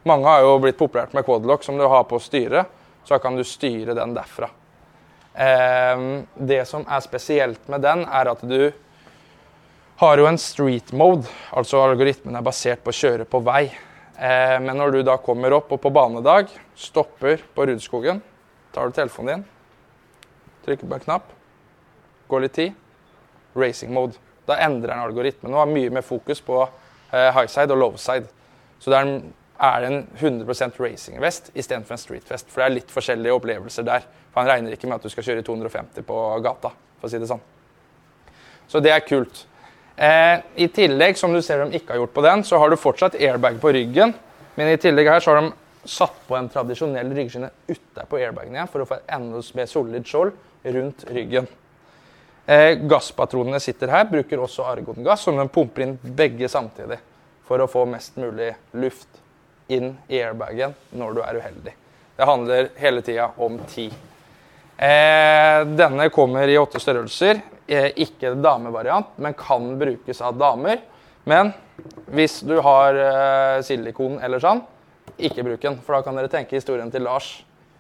Speaker 4: Mange har jo blitt populært med quadlock som du har på styret. Så kan du styre den derfra. Eh, det som er spesielt med den, er at du har jo en street mode, altså algoritmen er basert på å kjøre på vei. Eh, men når du da kommer opp og på banedag, stopper på Rudskogen, tar du telefonen din, trykker på en knapp, går litt tid, racing mode. Da endrer den algoritmen og har mye mer fokus på eh, high side og low side. Så det er, en, er det en 100% racing-vest istedenfor en street-vest. For det er litt forskjellige opplevelser der. For han regner ikke med at du skal kjøre i 250 på gata, for å si det sånn. Så det er kult. Eh, I tillegg, som du ser de ikke har gjort på den, så har du fortsatt airbag på ryggen. Men i tillegg her så har de satt på en tradisjonell ryggskinne utapå airbagen igjen for å få et enda mer solid skjold rundt ryggen. Eh, gasspatronene sitter her, bruker også argongass, som de pumper inn begge samtidig. For å få mest mulig luft inn i airbagen når du er uheldig. Det handler hele tida om tid. Eh, denne kommer i åtte størrelser. Eh, ikke damevariant, men kan brukes av damer. Men hvis du har eh, silikon eller sånn, ikke bruk den. For da kan dere tenke historien til Lars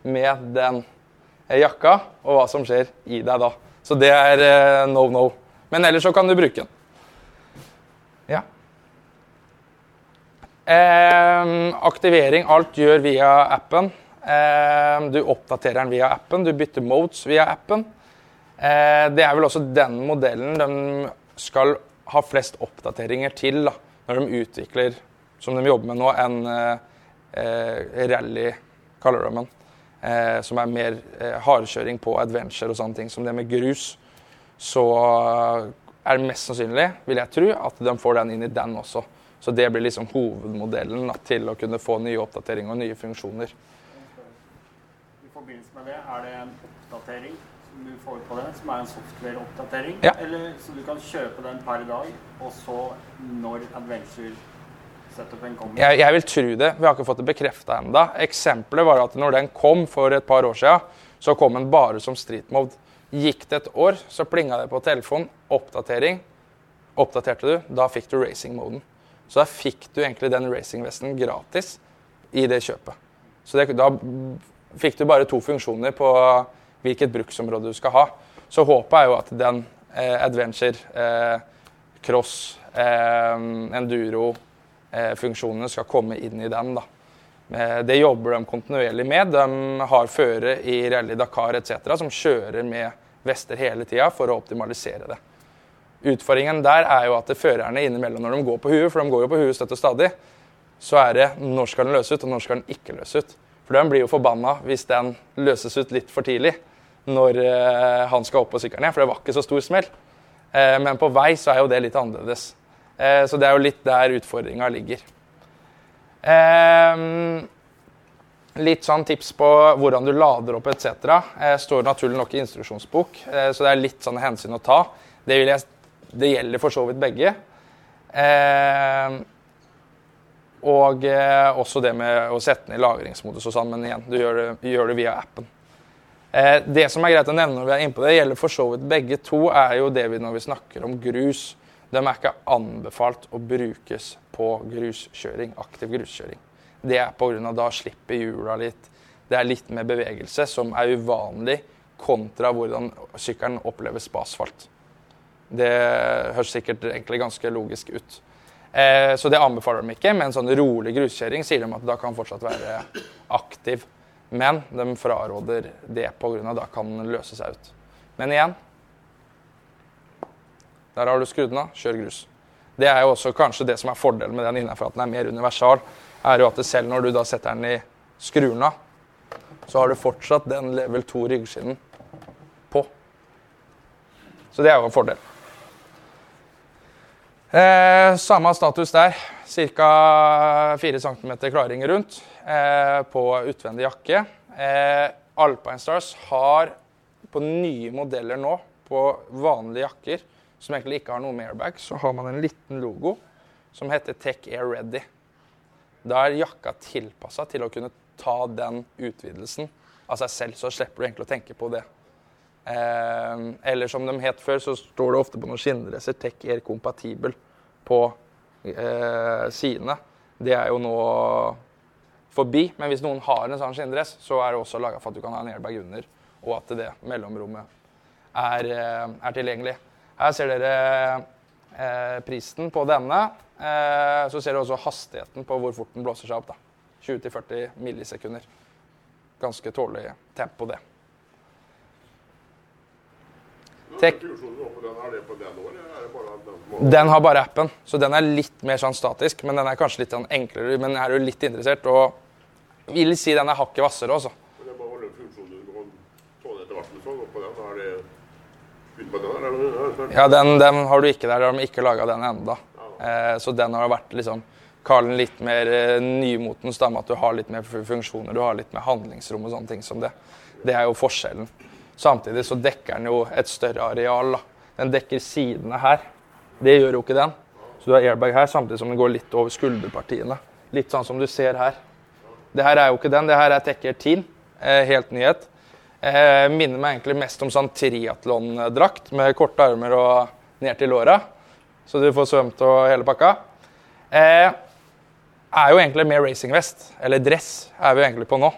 Speaker 4: med den eh, jakka, og hva som skjer i deg da. Så det er no no. Men ellers så kan du bruke den. Ja. Eh, aktivering, alt gjør via appen. Eh, du oppdaterer den via appen, du bytter modes via appen. Eh, det er vel også den modellen de skal ha flest oppdateringer til da, når de utvikler, som de jobber med nå, en eh, rally, kaller de den. Eh, som er mer eh, hardkjøring på adventure og sånne ting. Som det med grus. Så er det mest sannsynlig, vil jeg tro, at de får den inn i den også. Så det blir liksom hovedmodellen da, til å kunne få nye oppdateringer og nye funksjoner.
Speaker 6: I forbindelse med det, er det en oppdatering du får på det, som er en software-oppdatering.
Speaker 4: Ja.
Speaker 6: Eller så du kan kjøpe den per dag, og så når adventure-setupen kommer.
Speaker 4: Jeg, jeg, vil tro det. Vi har ikke fått det bekrefta ennå. Eksempelet var at når den kom for et par år siden, så kom den bare som street mode. Gikk det et år, så plinga det på telefonen. Oppdatering. Oppdaterte du, da fikk du racing-moden. Så da fikk du egentlig den racing-vesten gratis i det kjøpet. Så det, da fikk du bare to funksjoner på hvilket bruksområde du skal ha. Så håpet er jo at den eh, adventure, eh, cross, eh, enduro-funksjonene skal komme inn i den. da. Eh, det jobber de kontinuerlig med. De har førere i Rally Dakar etc. som kjører med vester hele tida for å optimalisere det. Utfordringen der er jo at førerne innimellom når de går på huet, for de går jo på huet støtt og stadig, så er det når skal den løse ut, og når skal den ikke løse ut. For de blir jo forbanna hvis den løses ut litt for tidlig når eh, han skal opp på sykkelen igjen, for det var ikke så stor smell. Eh, men på vei så er jo det litt annerledes. Eh, så det er jo litt der utfordringa ligger. Litt sånn tips på hvordan du lader opp etc. står naturlig nok i instruksjonsbok, så det er litt sånne hensyn å ta. Det, jeg, det gjelder for så vidt begge. Og også det med å sette i lagringsmodus og sånn, men igjen, du gjør det, gjør det via appen. Eh, det som er greit å nevne når vi er inne på det, gjelder for så vidt begge to, er jo det vi når vi snakker om grus. De er ikke anbefalt å brukes på gruskjøring, aktiv gruskjøring. Det er pga. da slipper hjula litt. Det er litt mer bevegelse, som er uvanlig kontra hvordan sykkelen oppleves på asfalt. Det høres sikkert egentlig ganske logisk ut. Eh, så det anbefaler de ikke, men sånn rolig gruskjøring sier de at da kan fortsatt være aktiv. Men de fraråder det pga. da kan den løse seg ut. Men igjen Der har du skrudd den av. Kjør grus. Det er jo også kanskje det som er fordelen med den innenfor at den er mer universal, er jo at selv når du da setter den i skruen av, så har du fortsatt den level 2 ryggskinnen på. Så det er jo en fordel. Eh, samme status der. Ca. 4 cm klaring rundt eh, på utvendig jakke. Eh, Alpine Stars har på nye modeller nå, på vanlige jakker som egentlig ikke har noe med airbag, så har man en liten logo som heter Tech Air Ready. Da er jakka tilpassa til å kunne ta den utvidelsen av seg selv, så slipper du egentlig å tenke på det. Eh, eller som de het før, så står det ofte på noen skinndresser Tech Air Compatible på eh, sidene. Det er jo nå forbi. Men hvis noen har en sånn skinndress, så er det også laga for at du kan ha en airbag under, og at det mellomrommet er, eh, er tilgjengelig. Her ser dere eh, prisen på denne. Eh, så ser dere også hastigheten på hvor fort den blåser seg opp. da. 20-40 millisekunder. Ganske tålelig tempo, det. Tek
Speaker 7: Funksjonen oppå den, er det på den òg, eller er det bare den har
Speaker 4: den har bare appen, så den er litt mer sånn statisk. Men den er kanskje litt sånn enklere. Men er du litt interessert, og vil si den er hakket hvassere også.
Speaker 7: Det-
Speaker 4: Ja, den, den har du ikke der. De har ikke laga den enda. Eh, så den har vært liksom Kall den litt mer eh, nymotens, da, med at du har litt mer funksjoner, du har litt mer handlingsrom og sånne ting som det. Det er jo forskjellen. Samtidig så dekker den jo et større areal. da. Den dekker sidene her. Det gjør jo ikke den. Så du har airbag her, samtidig som den går litt over skulderpartiene. Litt sånn som du ser her. Det her er jo ikke den. Det her er Tekker Teen. Eh, helt nyhet. Eh, minner meg egentlig mest om sånn triatlondrakt med korte armer og ned til låra. Så du får svømt og hele pakka. Eh, er jo egentlig mer racingvest, eller dress, er vi egentlig på nå.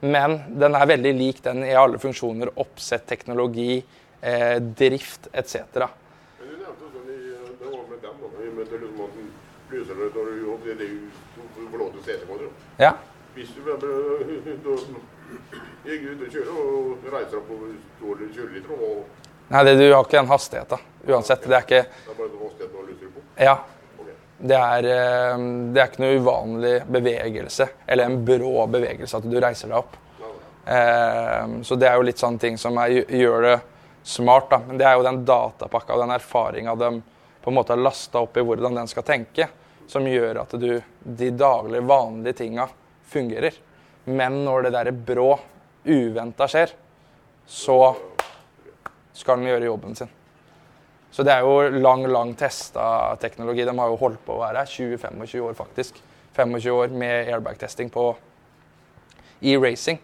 Speaker 4: Men den er veldig lik den i alle funksjoner, oppsett, teknologi, eh, drift etc.
Speaker 7: Men du nevnte sånn i Det var med dem, da. I med liksom at den lyser det når du og det er jo du til på det.
Speaker 4: Ja.
Speaker 7: Hvis du bare gikk ut og kjører og reiser opp over store kjøreliter og
Speaker 4: Nei, det, du har ikke den hastigheten. Uansett. Det er ikke
Speaker 7: det er bare den hastigheten du lyser på.
Speaker 4: Ja. Det er, eh, det er ikke noe uvanlig bevegelse, eller en brå bevegelse, at du reiser deg opp. Eh, så det er jo litt sånne ting som er, gjør det smart. da. Men det er jo den datapakka og den erfaringa de på en måte har lasta opp i hvordan den skal tenke, som gjør at du, de daglige, vanlige tinga fungerer. Men når det derre brå, uventa skjer, så skal den gjøre jobben sin. Så det er jo lang, lang testa teknologi. De har jo holdt på å være her 20-25 år, faktisk. 25 år med airbag-testing på e-racing.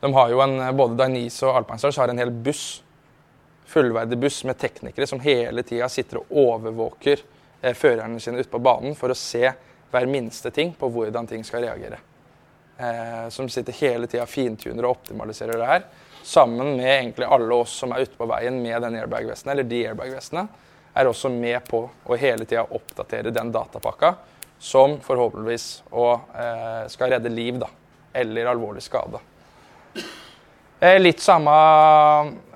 Speaker 4: De har jo en, Både Dainese og Alpinestars har en hel buss, fullverdig buss med teknikere som hele tida sitter og overvåker eh, førerne sine ute på banen for å se hver minste ting på hvordan ting skal reagere. Eh, som sitter hele tida fintuner og optimaliserer det her. Sammen med egentlig alle oss som er ute på veien med den airbag-vesten, eller de airbag-vestene, er også med på å hele tida oppdatere den datapakka som forhåpentligvis og, eh, skal redde liv, da. Eller alvorlig skade. Eh, litt samme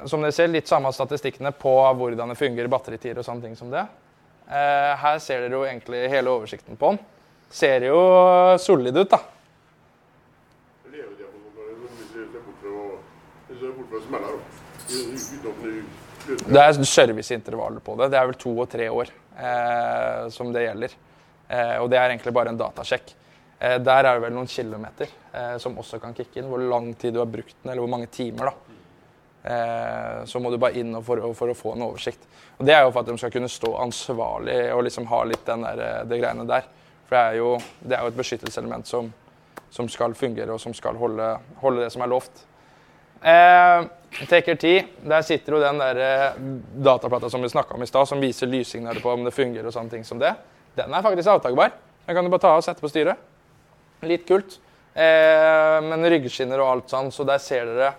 Speaker 4: som dere ser, litt samme statistikkene på hvordan det fungerer, batteritider og sånne ting som det. Eh, her ser dere jo egentlig hele oversikten på den. Ser jo solid ut, da.
Speaker 7: Lever de på noe hvis du ser bort fra fra smeller.
Speaker 4: Det er serviceintervaller på det. Det er vel to og tre år eh, som det gjelder. Eh, og det er egentlig bare en datasjekk. Eh, der er det vel noen kilometer eh, som også kan kicke inn. Hvor lang tid du har brukt den, eller hvor mange timer. da. Eh, så må du bare inn for, for å få en oversikt. Og Det er jo for at de skal kunne stå ansvarlig og liksom ha litt den der, eh, det greiene der. For det er jo, det er jo et beskyttelseselement som, som skal fungere, og som skal holde, holde det som er lovt. Eh, Taker 10, der sitter jo den der eh, dataplata som vi snakka om i stad, som viser lyssignaler på om det fungerer og sånne ting som det. Den er faktisk avtakbar. Den kan du bare ta og sette på styret. Litt kult. Eh, men ryggskinner og alt sånn, så der ser dere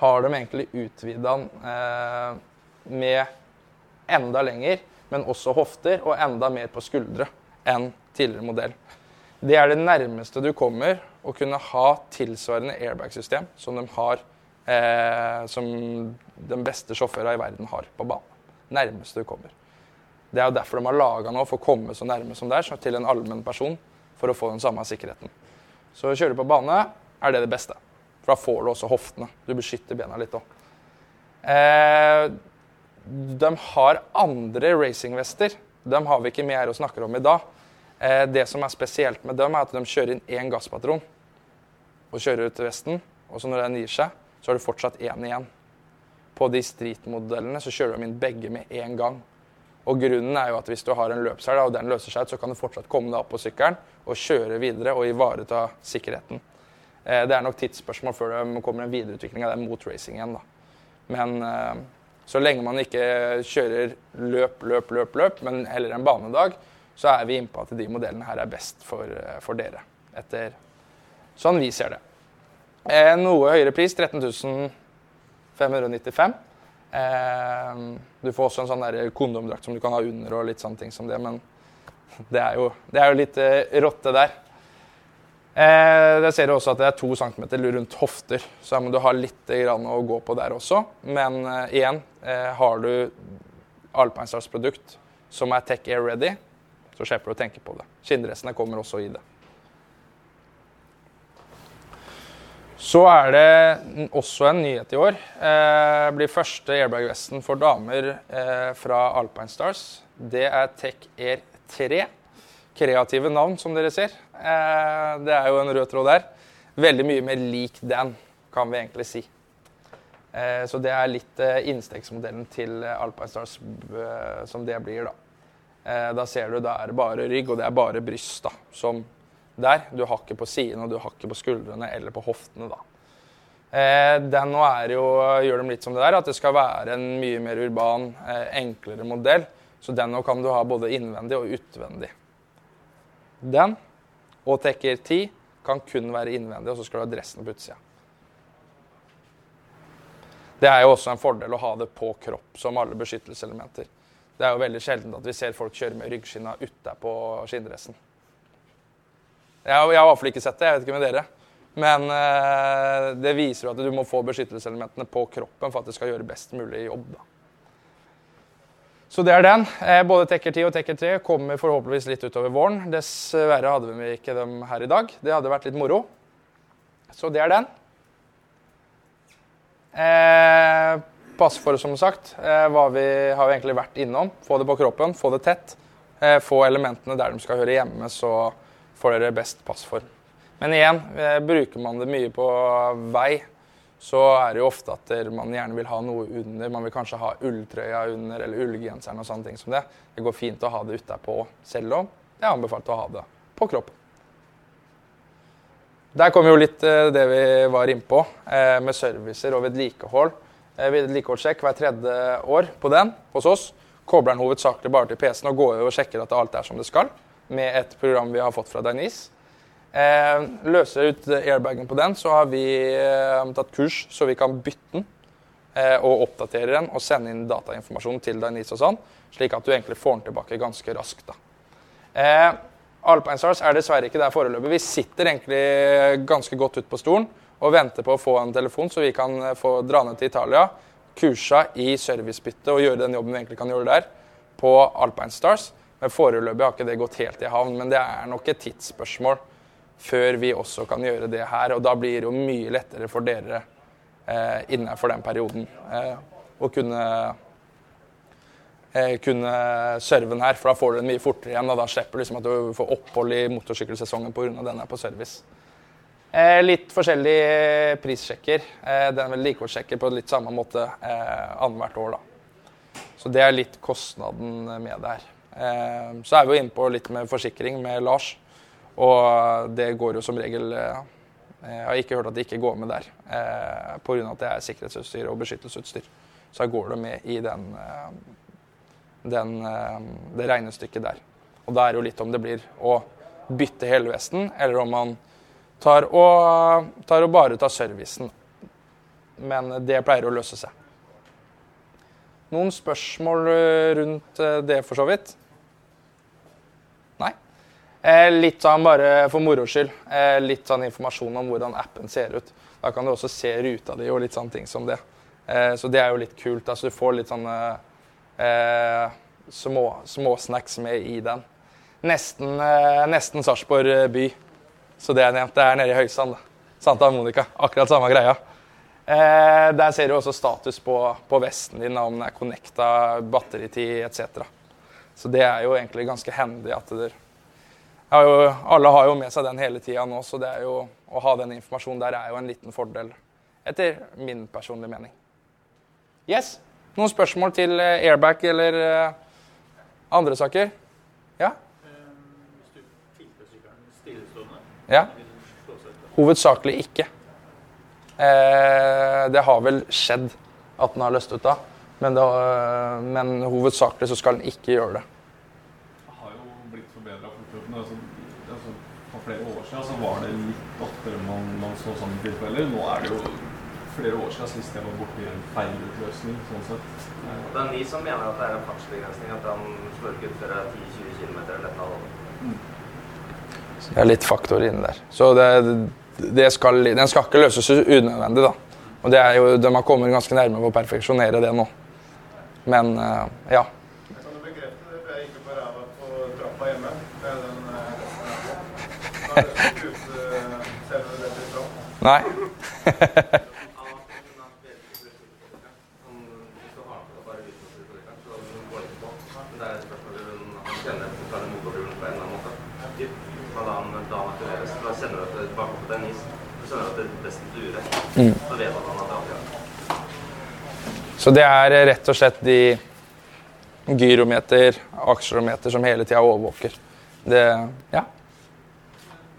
Speaker 4: har de egentlig utvida den eh, med enda lenger, men også hofter, og enda mer på skuldre enn tidligere modell. Det er det nærmeste du kommer å kunne ha tilsvarende airbag-system som de har eh, som den beste sjåførene i verden har på banen. Nærmeste du kommer. Det er jo derfor de har laga nå, for å komme så nærme som det er, til en allmenn person, for å få den samme sikkerheten. Så å kjøre på bane er det det beste. For da får du også hoftene. Du beskytter bena litt òg. Eh, de har andre racingvester. De har vi ikke med her og snakker om i dag. Eh, det som er spesielt med dem, er at de kjører inn én gasspatron og kjører ut til vesten. Og så når den gir seg, så har du fortsatt én igjen. På de street-modellene så kjører de inn begge med én gang. Og grunnen er jo at hvis du har en løpshelg og den løser seg ut, så kan du fortsatt komme deg opp på sykkelen og kjøre videre og ivareta sikkerheten. Eh, det er nok tidsspørsmål før det kommer en videreutvikling av det mot racing igjen. da. Men eh, så lenge man ikke kjører løp, løp, løp, løp, men heller en banedag, så er vi innpå at de modellene her er best for, eh, for dere. Etter sånn vi ser det. Eh, noe høyere pris, 13 595. Eh, du får også en sånn der kondomdrakt som du kan ha under og litt sånne ting som det, men det er jo, det er jo litt eh, rotte der. Eh, der ser du også at det er to centimeter rundt hofter, så her må du ha litt grann å gå på der også. Men eh, igjen, eh, har du Alpinestars produkt som er Tech Air Ready, så slipper du å tenke på det. Skinndressene kommer også i det. Så er det også en nyhet i år. Eh, blir første airbag-vesten for damer eh, fra Alpine Stars. Det er Tech Air 3. Kreative navn, som dere ser. Eh, det er jo en rød tråd der. Veldig mye mer lik den, kan vi egentlig si. Eh, så det er litt eh, innstegsmodellen til Alpine Stars eh, som det blir, da. Eh, da ser du, da er det bare rygg, og det er bare bryst, da, som der. Du har ikke på sidene, du har ikke på skuldrene eller på hoftene, da. Eh, den nå er jo, gjør dem litt som det der, at det skal være en mye mer urban, eh, enklere modell. Så den nå kan du ha både innvendig og utvendig. Den og Tekker 10 kan kun være innvendig, og så skal du ha dressen på utsida. Det er jo også en fordel å ha det på kropp som alle beskyttelseselementer. Det er jo veldig sjelden at vi ser folk kjøre med ryggskinna utapå skinndressen. Jeg, jeg har i hvert fall ikke sett det, jeg vet ikke med dere. Men eh, det viser jo at du må få beskyttelseselementene på kroppen for at det skal gjøre best mulig jobb. Da. Så det er den. Eh, både Tekker 10 og Tekker 3 kommer forhåpentligvis litt utover våren. Dessverre hadde vi ikke dem her i dag. Det hadde vært litt moro. Så det er den. Eh, for, som sagt, eh, hva vi har egentlig vært innom. Få det på kroppen, få det tett. Eh, få elementene der de skal høre hjemme, så får dere best pass for. Men igjen, eh, bruker man det mye på vei, så er det jo ofte at man gjerne vil ha noe under. Man vil kanskje ha ulltrøya under eller ullgenseren og sånne ting som det. Det går fint å ha det utapå, selv om det er anbefalt å ha det på kroppen. Der kommer jo litt eh, det vi var innpå, eh, med servicer og vedlikehold. Eh, Vedlikeholdssjekk hver tredje år på den hos oss. Kobler den hovedsakelig bare til PC-en og går og sjekker at alt er som det skal, med et program vi har fått fra Dainese. Eh, løser ut airbagen på den, så har vi eh, tatt kurs så vi kan bytte den eh, og oppdatere den og sende inn datainformasjon til Dainese og sånn, slik at du egentlig får den tilbake ganske raskt. da. Eh, Alpine Stars er dessverre ikke der foreløpig. Vi sitter egentlig ganske godt ut på stolen og venter på å få en telefon, så vi kan eh, få dra ned til Italia, kursa i servicebytte og gjøre den jobben vi egentlig kan gjøre der, på Alpine Stars. Men foreløpig har ikke det gått helt i havn. Men det er nok et tidsspørsmål før vi også kan gjøre det her. Og da blir det jo mye lettere for dere eh, innenfor den perioden eh, å kunne eh, kunne serve den her, for da får du den mye fortere igjen. Og da slipper du liksom at du får opphold i motorsykkelsesongen pga. den er på service. Eh, litt forskjellige prissjekker. Eh, den vedlikeholdssjekker på litt samme måte eh, annethvert år. da. Så det er litt kostnaden med det her. Eh, så er vi jo inne på litt med forsikring med Lars. Og det går jo som regel eh, Jeg har ikke hørt at det ikke går med der. Eh, Pga. at det er sikkerhetsutstyr og beskyttelsesutstyr. Så går det med i den, eh, den, det regnestykket der. Og da er det jo litt om det blir å bytte hele vesten, eller om man tar og, tar og bare tar servicen. Men det pleier å løse seg. Noen spørsmål rundt det, for så vidt? Eh, litt sånn bare for moro skyld. Eh, litt sånn informasjon om hvordan appen ser ut. Da kan du også se ruta di og litt sånne ting som det. Eh, så det er jo litt kult. Altså, du får litt sånne eh, små, småsnacks med i den. Nesten, eh, nesten Sarpsborg by. Så det er nevnt. Det er nede i Høysand. Santa Monica. Akkurat samme greia. Eh, der ser du også status på, på vesten din, om den er connecta, batteritid etc. Så det er jo egentlig ganske handy at det har jo, Alle har jo med seg den hele tida nå, så det er jo, å ha den informasjonen der er jo en liten fordel, etter min personlige mening. Yes? Noen spørsmål til eh, airbag eller eh, andre saker? Ja? Ja. Hovedsakelig ikke. Eh, det har vel skjedd at den har løst ut da, men, det, men hovedsakelig så skal den ikke gjøre det.
Speaker 5: Det har jo blitt siden så var det litt oftere man, man så sånne tilfeller. Nå er det jo flere år siden sist jeg var borti en feilutløsning. sånn sett.
Speaker 4: Det er ni som mener at det er en fartsbegrensning, at han slår ikke ut før det er 10-20 km eller noe. Det er litt faktorer inni der. Så det, det skal, den skal ikke løses unødvendig, da. Og det er jo, de har kommet ganske nærme på å perfeksjonere det nå. Men eh, ja.
Speaker 2: Jeg kan jo bekrefte det, for jeg gikk på ræva på trappa hjemme med den Da er det ikke ute selv om det blir
Speaker 4: Nei. Så det er rett og slett de gyrometer, aksjerometer som hele tida overvåker. Det Ja.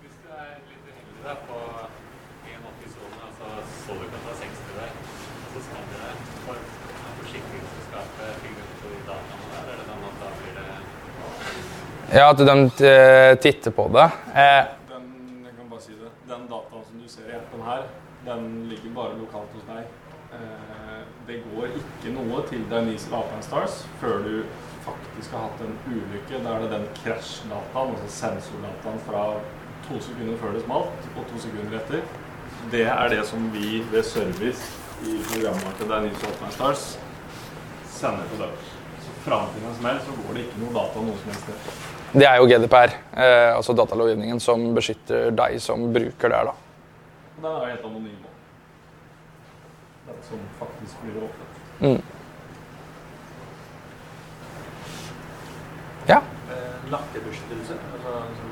Speaker 5: Hvis du er litt uheldig da, på 1,80-sone, altså så du ikke at det er 60 der, og så smeller det, for er forsikringsselskapet figurer på de dataene der, eller sånn at da blir det
Speaker 4: Ja, at de eh, titter på det. Eh,
Speaker 5: Den, jeg kan bare si det, den dataen som du ser i appen her, den ligger bare lokalt hos deg. Eh, det går ikke noe til Denise Lapan Stars før du faktisk har hatt en ulykke. Da er det den krasjdataen, altså sensordataen fra to sekunder før det smalt, og to sekunder etter. Det er det som vi ved service i programmet til Denise Lapan Stars sender på deg. Så fram til en smell så går det ikke noe data noe som helst sted.
Speaker 4: Det er jo GDPR, eh, altså datalovgivningen, som beskytter deg som bruker der. da.
Speaker 5: Den er jo helt anonym. Den som faktisk blir åpnet.
Speaker 4: Mm. Ja.
Speaker 3: Nakkebeskyttelse, altså som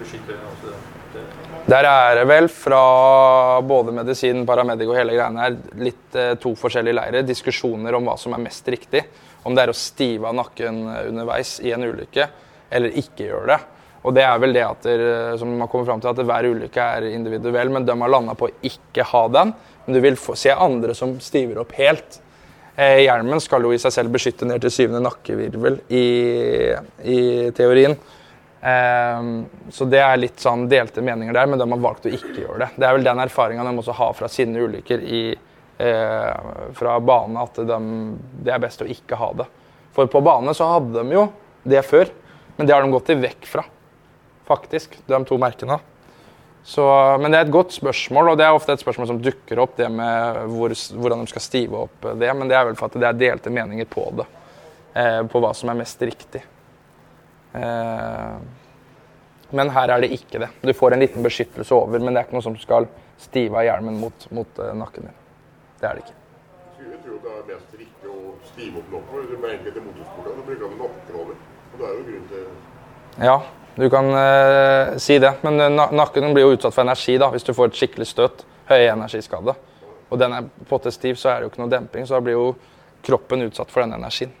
Speaker 3: beskytter også det.
Speaker 4: Der er det vel fra både medisin, paramedic og hele greiene her litt eh, to forskjellige leirer. Diskusjoner om hva som er mest riktig. Om det er å stive av nakken underveis i en ulykke, eller ikke gjør det. Og det er vel det at der, som man kommer fram til at hver ulykke er individuell, men de har landa på å ikke ha den. Men du vil få se andre som stiver opp helt. Eh, hjelmen skal jo i seg selv beskytte ned til syvende nakkevirvel i, i teorien. Eh, så det er litt sånn delte meninger der, men de har valgt å ikke gjøre det. Det er vel den erfaringa de også har fra sine ulykker i, eh, fra bane, at de, det er best å ikke ha det. For på bane så hadde de jo det før, men det har de gått i vekk fra, faktisk, de to merkene. Så, men det er et godt spørsmål, og det er ofte et spørsmål som dukker opp, det med hvor, hvordan de skal stive opp det. Men det er vel for at det er delte meninger på det. Eh, på hva som er mest riktig. Eh, men her er det ikke det. Du får en liten beskyttelse over, men det er ikke noe som skal stive av hjelmen mot, mot uh, nakken din. Det er det ikke.
Speaker 7: Jeg tror det er mest riktig å stive opp nakken. Du mener det til motorsport. Da bruker de nakken over. Det er jo grunn til
Speaker 4: Ja, du kan eh, si det. Men eh, nakken blir jo utsatt for energi da, hvis du får et skikkelig støt. Høyenergiskade. Og den er potte stiv, så er det jo ikke noe demping. Så da blir jo kroppen utsatt for den energien.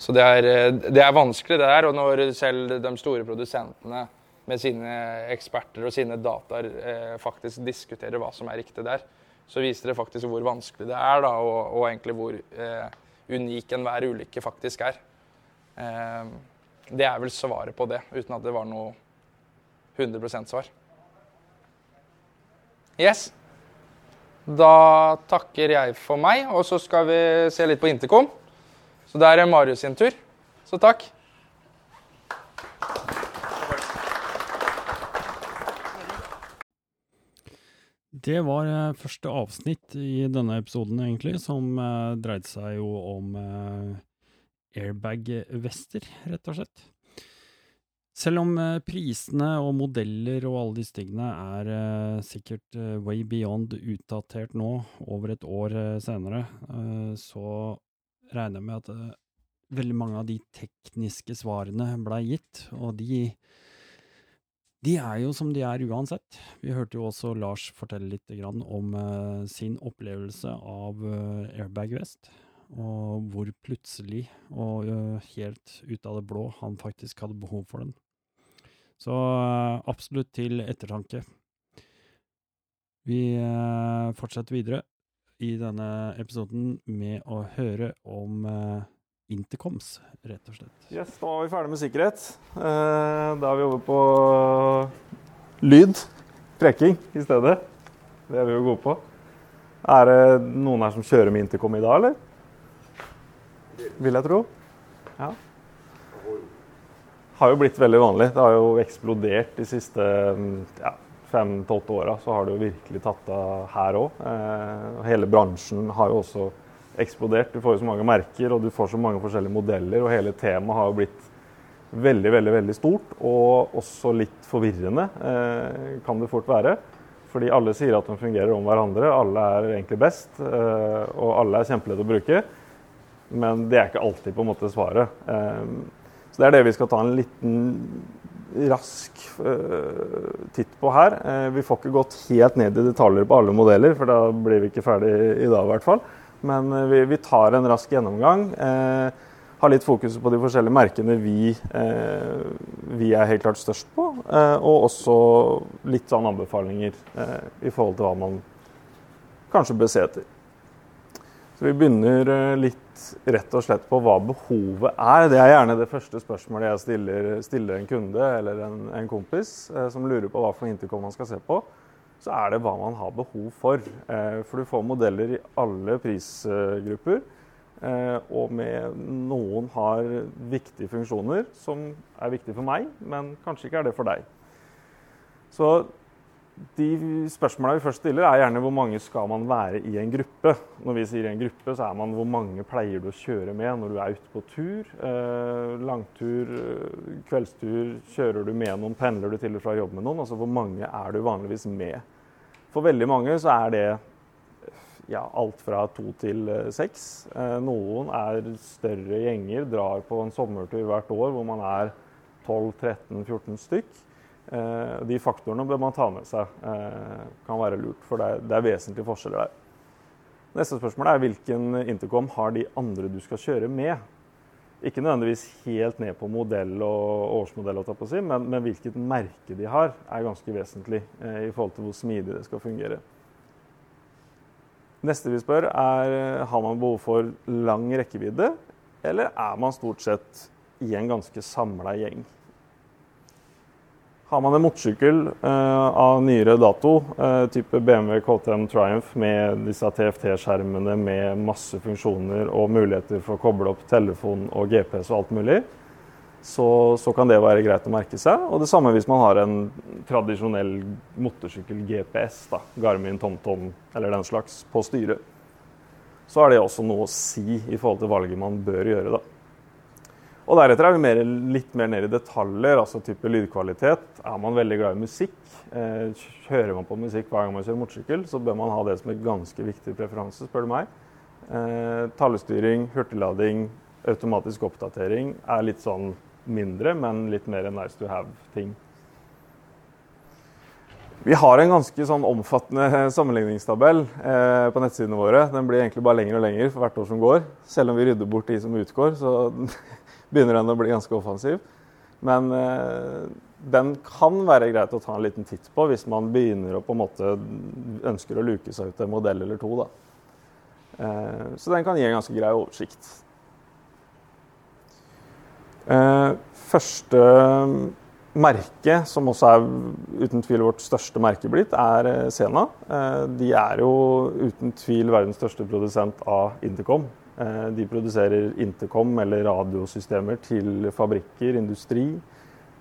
Speaker 4: Så det er, eh, det er vanskelig, det der. Og når selv de store produsentene med sine eksperter og sine dataer eh, faktisk diskuterer hva som er riktig der, så viser det faktisk hvor vanskelig det er, da, og, og egentlig hvor eh, unik enhver ulykke faktisk er. Eh, det er vel svaret på det, uten at det var noe 100% svar. Yes. Da takker jeg for meg, og så skal vi se litt på Intercom. Så det er Marius sin tur. Så takk.
Speaker 1: Det var eh, første avsnitt i denne episoden, egentlig, som eh, dreide seg jo om airbag-vester, rett og slett. Selv om eh, prisene og modeller og alle disse tingene er eh, sikkert eh, way beyond utdatert nå, over et år senere, så regner jeg med at veldig mange av de tekniske svarene blei gitt, og de de er jo som de er uansett. Vi hørte jo også Lars fortelle litt om sin opplevelse av airbag vest, og hvor plutselig og eh, helt ut av det blå han faktisk hadde behov for den. Så eh, absolutt til ettertanke. Vi eh, fortsetter videre i denne episoden med å høre om intercoms, rett og slett.
Speaker 8: Yes, da var vi ferdig med sikkerhet. Eh, Da er vi over på lyd. Preking i stedet. Det er vi jo gode på. Er det noen her som kjører med intercom i dag, eller? Vil jeg tro. Ja. Har jo blitt veldig vanlig. Det har jo eksplodert de siste ja, fem til åtte åra. Så har det jo virkelig tatt av her òg. Eh, hele bransjen har jo også eksplodert. Du får jo så mange merker og du får så mange forskjellige modeller. Og hele temaet har jo blitt veldig, veldig, veldig stort. Og også litt forvirrende, eh, kan det fort være. Fordi alle sier at de fungerer om hverandre. Alle er egentlig best. Eh, og alle er kjempelette å bruke. Men det er ikke alltid på en måte svaret. Eh, så det er det vi skal ta en liten rask uh, titt på her. Uh, vi får ikke gått helt ned i detaljer på alle modeller, for da blir vi ikke ferdig i dag i hvert fall. Men vi, vi, tar en rask gjennomgang. har litt fokus på de forskjellige merkene vi, vi er helt klart størst på. og også litt sånn anbefalinger i forhold til hva man kanskje bør se etter. Så vi begynner litt rett og slett på hva behovet er. Det er gjerne det første spørsmålet jeg stiller, stiller en kunde eller en, en kompis eh, som lurer på hva for intercom man skal se på. Så er det hva man har behov for. Eh, for du får modeller i alle prisgrupper. Eh, og med noen har viktige funksjoner som er viktige for meg, men kanskje ikke er det for deg. Så de spørsmåla vi først stiller, er gjerne hvor mange skal man være i en gruppe. Når vi sier i en gruppe, så er man hvor mange pleier du å kjøre med når du er ute på tur. Eh, langtur, eh, kveldstur, kjører du med noen, pendler du til og fra jobb med noen? Altså hvor mange er du vanligvis med? For veldig mange så er det ja, alt fra to til eh, seks. Eh, noen er større gjenger, drar på en sommertur hvert år hvor man er 12-13-14 stykk. Eh, de faktorene bør man ta med seg. Eh, kan være lurt, for det er, vesentlige forskjeller der. Neste spørsmål er hvilken intercom har de andre du skal kjøre med? Ikke nødvendigvis helt ned på modell og årsmodell, men, men, hvilket merke de har, er ganske vesentlig eh, i forhold til hvor smidig det skal fungere. Neste vi spør, er har man behov for lang rekkevidde, eller er man stort sett i en ganske samla gjeng? Har man en motorsykkel uh, av nyere dato, uh, type BMW KTM Triumph med disse TFT-skjermene med masse funksjoner og muligheter for å koble opp telefon og GPS og alt mulig, så, så, kan det være greit å merke seg. Og det samme hvis man har en tradisjonell motorsykkel-GPS, da, Garmin, TomTom eller den slags, på styret. Så er det også noe å si i forhold til valget man bør gjøre, da. Og deretter er vi mer, litt mer ned i detaljer, altså type lydkvalitet. Er man veldig glad i musikk, eh, hører man på musikk hver gang man kjører motorsykkel, så bør man ha det som en ganske viktig preferanse, spør du meg. Eh, talestyring, hurtiglading, automatisk oppdatering er litt sånn mindre, men litt mer nice to have-ting. Vi har en ganske sånn omfattende sammenligningstabell eh, på nettsidene våre. Den blir egentlig bare lengre og lengre for hvert år som går. Selv om vi rydder bort de som utgår, så begynner den å bli ganske offensiv. Men eh, den kan være greit å ta en liten titt på hvis man begynner å på en måte ønsker å luke seg ut en modell eller to. Da. Eh, så den kan gi en ganske grei oversikt. Eh, første merke, som også er uten tvil vårt største merke blitt, er Sena. De er jo uten tvil verdens største produsent av Intercom. Eh, de produserer intercom eller radiosystemer til fabrikker, industri,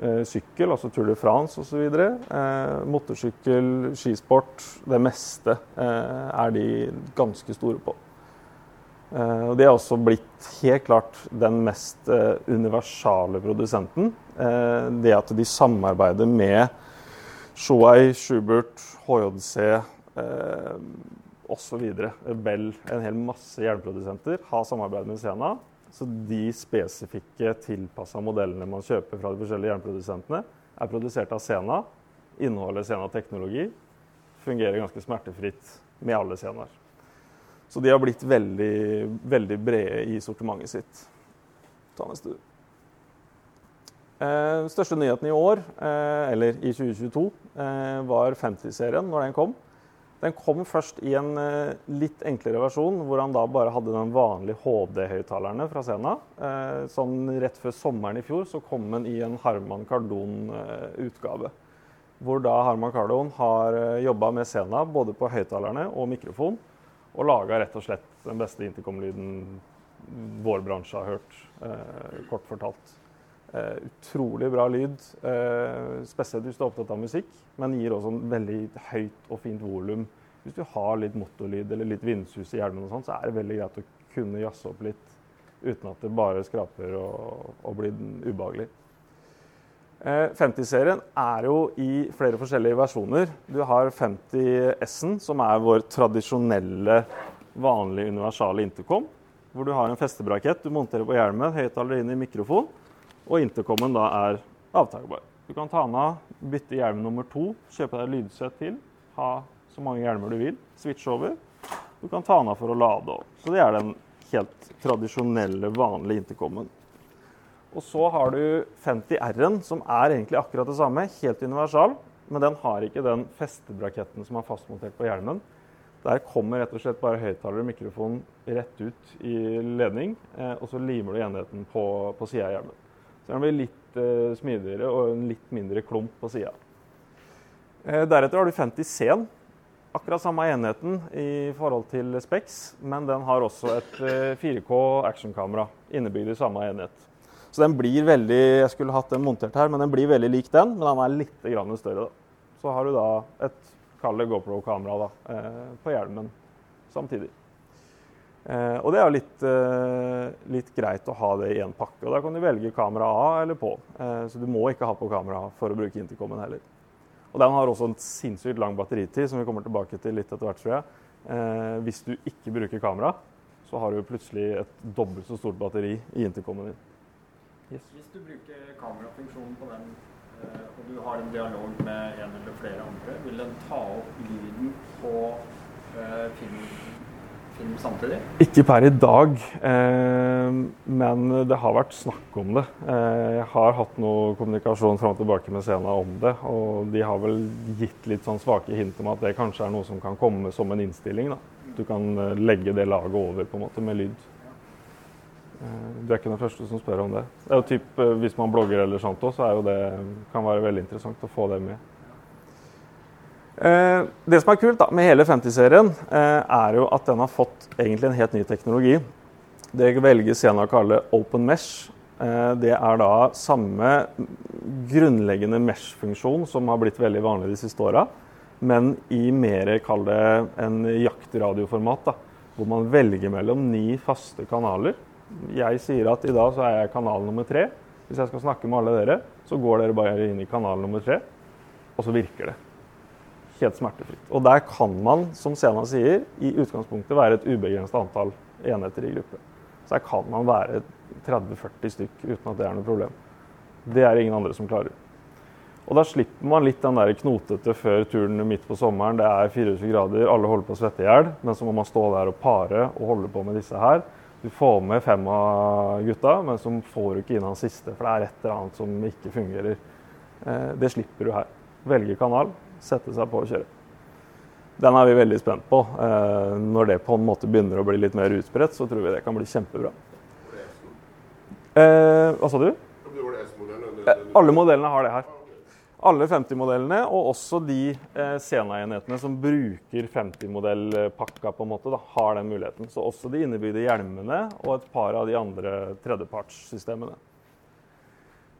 Speaker 8: eh, sykkel, altså Tour de France osv. Eh, motorsykkel, skisport. Det meste er de ganske store på. Og de er også blitt helt klart den mest universale produsenten. Det at de samarbeider med Shoei, Schubert, HJC osv. Bell, en hel masse hjelmprodusenter, har samarbeid med Sena. Så de spesifikke tilpassa modellene man kjøper fra de forskjellige hjelmprodusentene, er produsert av Sena, inneholder Sena-teknologi, fungerer ganske smertefritt med alle Senaer. Så de har blitt veldig, veldig brede i sortimentet sitt. Ta neste. Eh, største nyheten i år, eh, eller i 2022, eh, var Fantasy-serien når den kom. Den kom først i en eh, litt enklere versjon, hvor han da bare hadde den vanlige HD-høyttalerne fra Sena. Eh, sånn rett før sommeren i fjor så kom den i en Harman Kardon-utgave. hvor da Harman Kardon har jobba med Sena både på høyttalerne og mikrofon, og laga rett og slett den beste intercom-lyden vår bransje har hørt, eh, kort fortalt. Eh, utrolig bra lyd, Uh, spesielt hvis du er opptatt av musikk, men gir også en veldig høyt og fint volum. Hvis du har litt motorlyd eller litt vindsus i hjelmen, og sånt, så er det veldig greit å kunne jazze opp litt uten at det bare skraper og, og blir ubehagelig. 50-serien er jo i flere forskjellige versjoner. Du har 50 S-en, som er vår tradisjonelle, vanlige universale intercom hvor du har en festebrakett du monterer på hjelmen, høyttaler inn i mikrofon, og intercomen da er avtakbar. Du kan ta den av, bytte hjelm nummer to, kjøpe deg lydsett til, ha så mange hjelmer du vil, switch over. Du kan ta den av for å lade òg. Så det er den helt tradisjonelle, vanlige intercomen. Og så har du 50R-en, som er egentlig akkurat det samme, helt universal, men den har ikke den festebraketten som er fastmontert på hjelmen. Der kommer rett og slett bare høyttaler og mikrofon rett ut i ledning, eh, og så limer du enheten på, på sida av hjelmen. Så den blir litt eh, smidigere og en litt mindre klump på sida. Eh, deretter har du 50 Sen. Akkurat samme enheten i forhold til Specs, men den har også et 4K actionkamera innebygd i samme enhet. Så den blir veldig Jeg skulle hatt den montert her, men den blir veldig lik den, men den er litt større. Da. Så har du da et kall det GoPro-kamera eh, på hjelmen samtidig. Eh, og det er litt, eh, litt, greit å ha det i én pakke. og Da kan du velge kamera A eller på. Så du må ikke ha på kamera A for å bruke intercomen heller. Og Den har også en sinnssykt lang batteritid, som vi kommer tilbake til litt etter hvert. tror jeg. Hvis du ikke bruker kamera, så har du plutselig et dobbelt så stort batteri i intercomen din.
Speaker 6: Yes. Hvis du bruker kamerafunksjonen på den Eh, og du har en dialog med en eller flere andre, vil den ta opp lyden på uh, film, samtidig?
Speaker 8: Ikke per i dag, eh, men det har vært snakk om det. Eh, jeg har hatt noe kommunikasjon fram og tilbake med Sena om det, og de har vel gitt litt sånn svake hint om at det kanskje er noe som kan komme som en innstilling. Da. Du kan eh, legge det laget over på en måte med lyd. Eh, du er ikke den første som spør om det. det er jo typ, eh, Hvis man blogger eller sånt også, så er jo det, kan være veldig interessant å få det med. Eh, det som er kult da, med hele 50-serien, er jo at den har fått egentlig en helt ny teknologi. Det velger igjen å kalle open mesh. Det er da samme grunnleggende mesh-funksjon som har blitt veldig vanlig de siste åra, men i mer, kall det en jaktradioformat. da, Hvor man velger mellom ni faste kanaler jeg sier at i dag så er jeg kanal nummer tre. Hvis jeg skal snakke med alle dere, så går dere bare inn i kanal nummer tre, og så virker det. Helt smertefritt. Og der kan man, som Sena sier, i utgangspunktet være et ubegrenset antall enheter i gruppe. Så der kan man være 30-40 stykk uten at det er noe problem. Det er ingen andre som klarer. Og da slipper man litt den der knotete før turen midt på sommeren. Det er 24 grader, alle holder på å svette i hjel, men så må man stå der og pare og holde på med disse her. Du får med fem av gutta, men så får du ikke inn han siste, for det er et eller annet som ikke fungerer. Eh, det slipper du her. Velge kanal, sette seg på og kjøre. Den er vi veldig spent på. Eh, når det på en måte begynner å bli litt mer utbredt, så tror vi det kan bli kjempebra. Eh, hva sa du? Alle modellene har det her. Alle 50-modellene, og også de eh, Sena-enhetene som bruker 50-modellpakka, på en måte, da, har den muligheten. Så også de innebygde hjelmene og et par av de andre tredjepartssystemene.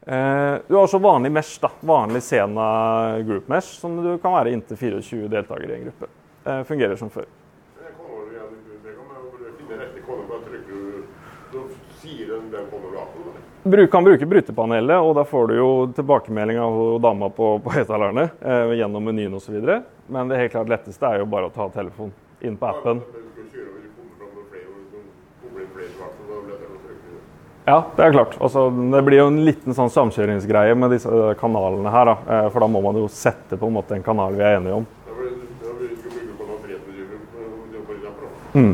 Speaker 8: Eh, du har også vanlig mesh, da, vanlig Sena group mesh, som du kan være inntil 24 deltakere i en gruppe. Eh, fungerer som før.
Speaker 7: Du
Speaker 8: kan bruke brytepanelet, og da får du jo tilbakemelding av dama på, på høyttalerne eh, gjennom menyen osv. Men det helt klart letteste er jo bare å ta telefonen inn på appen. Ja, det er klart. Også, det blir jo en liten sånn samkjøringsgreie med disse kanalene her. Da. Eh, for da må man jo sette på en måte en kanal vi er enige om.
Speaker 7: Mm.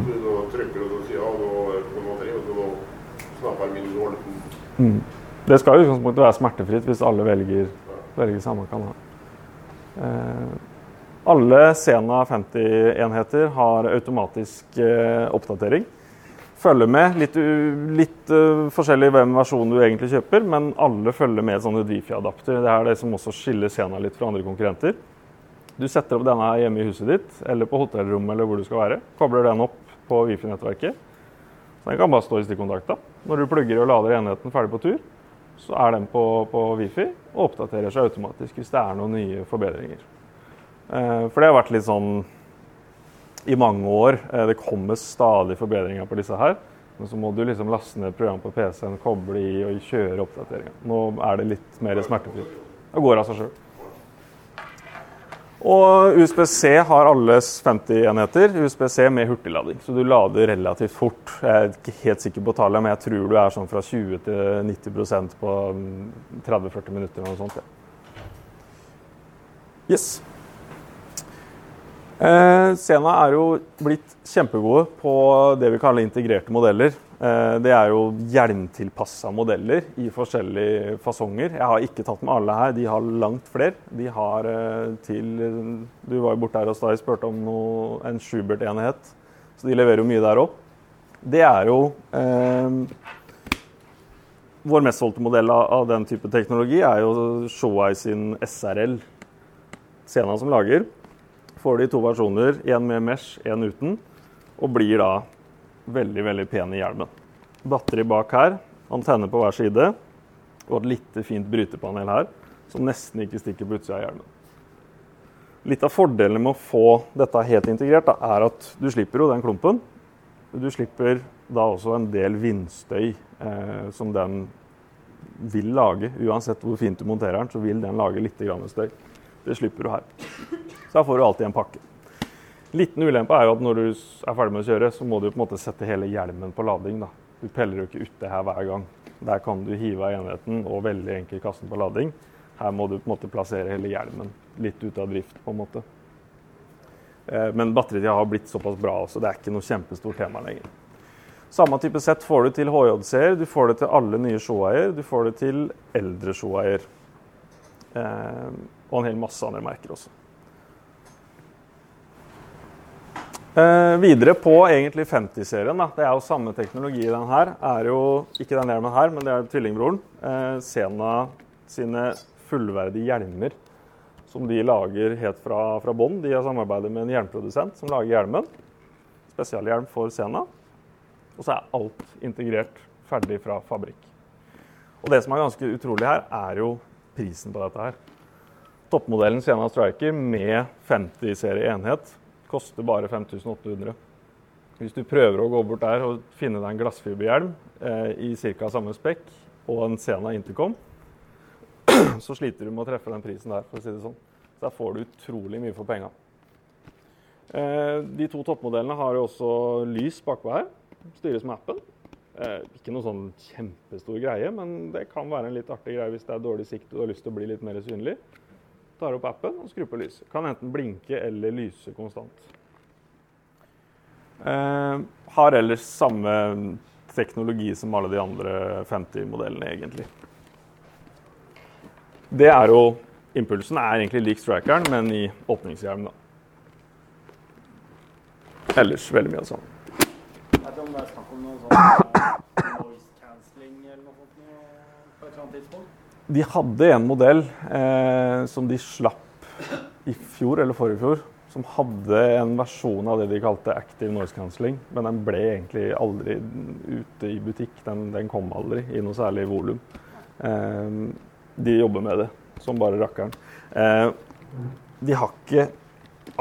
Speaker 8: Mm. Det skal i utgangspunktet være smertefritt hvis alle velger, velger samme kanal. Eh, alle Sena 50-enheter har automatisk eh, oppdatering. Følger med. Litt, litt uh, forskjellig hvem versjon du egentlig kjøper, men alle følger med et sånt Wifi-adapter. Det er det som også skiller Sena litt fra andre konkurrenter. Du setter opp denne hjemme i huset ditt eller på hotellrommet eller hvor du skal være. Kobler den opp på Wifi-nettverket. Så Den kan bare stå i stikkontakta. Når du plugger og lader enheten ferdig på tur, så er den på, på Wifi og oppdaterer seg automatisk hvis det er noen nye forbedringer. Uh, for det har vært litt sånn i mange år. Eh, det kommer stadig forbedringer på disse her. Men så må du liksom laste ned program på PC-en, koble i og kjøre oppdateringer. Nå er det litt mer smertefritt. Det går av seg sjøl. Og USBC har alles 50 enheter. USBC med hurtiglading, så du lader relativt fort. Jeg er ikke helt sikker på tallet, men jeg tror du er sånn fra 20 til 90% på 30-40 minutter. eller noe sånt. Ja. Yes. Eh, Sena er jo blitt kjempegode på det vi kaller integrerte modeller. Eh, det er jo hjelmtilpassa modeller i forskjellige fasonger. Jeg har ikke tatt med alle her, de har langt flere. De har eh, til Du var jo borte her hos deg og spurte om noe, en Schubert-enhet, så de leverer jo mye der òg. Det er jo Vår mest solgte modell av, den type teknologi er jo Showeye sin SRL. Sena som lager får de to versjoner, én med mesh, én uten, og blir da veldig veldig pen i hjelmen. Batteri bak her, antenne på hver side og et lite fint brytepanel her som nesten ikke stikker på utsida av hjelmen. Litt av fordelene med å få dette helt integrert da, er at du slipper jo den klumpen. Du slipper da også en del vindstøy eh, som den vil lage. Uansett hvor fint du monterer den, så vil den lage litt støy. Det slipper du her. Da får du alltid en pakke. Liten ulempe er jo at når du er ferdig med å kjøre, så må du på en måte sette hele hjelmen på lading. da. Du peller jo ikke ut det her hver gang. Der kan du hive av enheten og veldig enkelt kaste den på lading. Her må du på en måte plassere hele hjelmen litt ut av drift. på en måte. Eh, men batteritida har blitt såpass bra, så det er ikke noe kjempestort tema lenger. Samme type sett får du til HJC-er, du får det til alle nye showeier, du får det til eldre Shoeier. Eh, og en hel masse andre merker også. Eh, videre på egentlig 50-serien. Det er jo samme teknologi i den her. er jo Ikke den hjelmen her, men det er tvillingbroren. Eh, Sena sine fullverdige hjelmer som de lager helt fra, fra bånn. De har samarbeidet med en hjelmprodusent som lager hjelmen. Spesialhjelm for Sena. Og så er alt integrert ferdig fra fabrikk. Og det som er ganske utrolig her, er jo prisen på dette her. Toppmodellen Sena Striker med 50-serie enhet Koster bare 5800. Hvis du prøver å gå bort der og finne deg en glassfiberhjelm eh, i ca. samme spekk og en Sena Intercom, så sliter du med å treffe den prisen der. for å si det sånn. Så der får du utrolig mye for penga. Eh, de to toppmodellene har jo også lys bakpå her. Styres med appen. Eh, ikke noe sånn kjempestor greie, men det kan være en litt artig greie hvis det er dårlig sikt og du har lyst til å bli litt mer synlig tar opp appen og skrur på lyset. Kan enten blinke eller lyse konstant. Eh, har ellers samme teknologi som alle de andre 50-modellene, egentlig. Det er jo Impulsen er egentlig lik strikeren, men i åpningshjelm, da. Ellers veldig mye av det samme.
Speaker 6: Jeg vet om det er snakk om noe sånn noise cancelling eller noe sånt på et eller annet tidspunkt?
Speaker 8: De hadde en modell eh, som de slapp i fjor eller forrige fjor, som hadde en versjon av det de kalte active noise cancelling. Men den ble egentlig aldri ute i butikk. Den, den kom aldri i noe særlig volum. Eh, de jobber med det som bare rakkeren. Eh, de har ikke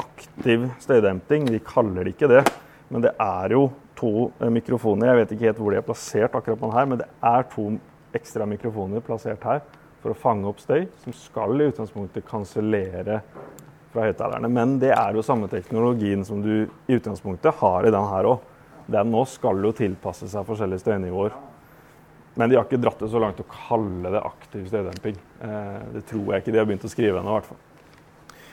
Speaker 8: aktiv støydemping, de kaller det ikke det. Men det er jo to eh, mikrofoner. Jeg vet ikke helt hvor de er plassert, akkurat på den her, men det er to ekstra mikrofoner plassert her for å fange opp støy, som skal i utgangspunktet kansellere fra høyttalerne. Men det er jo samme teknologien som du i utgangspunktet har i den her òg. Den nå skal jo tilpasse seg forskjellige støynivåer. Men de har ikke dratt det så langt å kalle det aktiv støydemping. Eh, det tror jeg ikke de har begynt å skrive ennå, i hvert fall.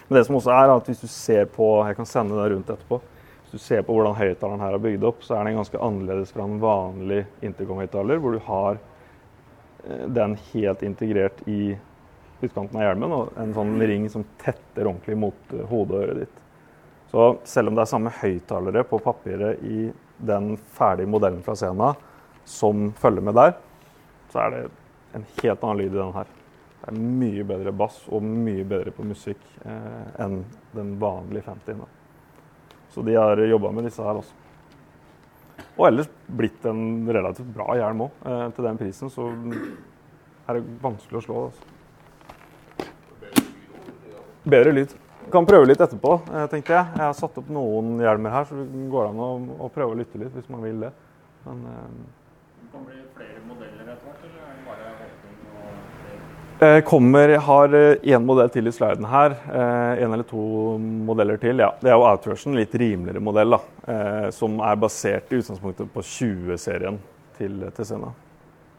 Speaker 8: Men det som også er at hvis du ser på Jeg kan sende det rundt etterpå. Hvis du ser på hvordan høyttaleren her er bygd opp, så er den ganske annerledes fra en vanlig intercom-høyttaler, hvor du har den helt integrert i utkanten av hjelmen og en sånn ring som tetter ordentlig mot eh, hodet og øret ditt. Så selv om det er samme høyttalere på papiret i den ferdige modellen fra Sena som følger med der, så er det en helt annen lyd i den her. Det er mye bedre bass og mye bedre på musikk eh, enn den vanlige 50-en. Så de har jobba med disse her også. Og ellers blitt en relativt bra hjelm òg. Eh, til den prisen så er det vanskelig å slå. Altså. Bedre lyd. Kan prøve litt etterpå, eh, tenkte jeg. Jeg har satt opp noen hjelmer her, så det går an å, å prøve å lytte litt hvis man vil det. Men,
Speaker 5: Det kan bli flere modeller etter hvert, eller er det bare
Speaker 8: eh, kommer, Jeg har én modell til i sliden her. Én eller to modeller til. ja. Det er jo Outversion, litt rimeligere modell, da, eh, som er basert i utgangspunktet på 20-serien til, Tesena.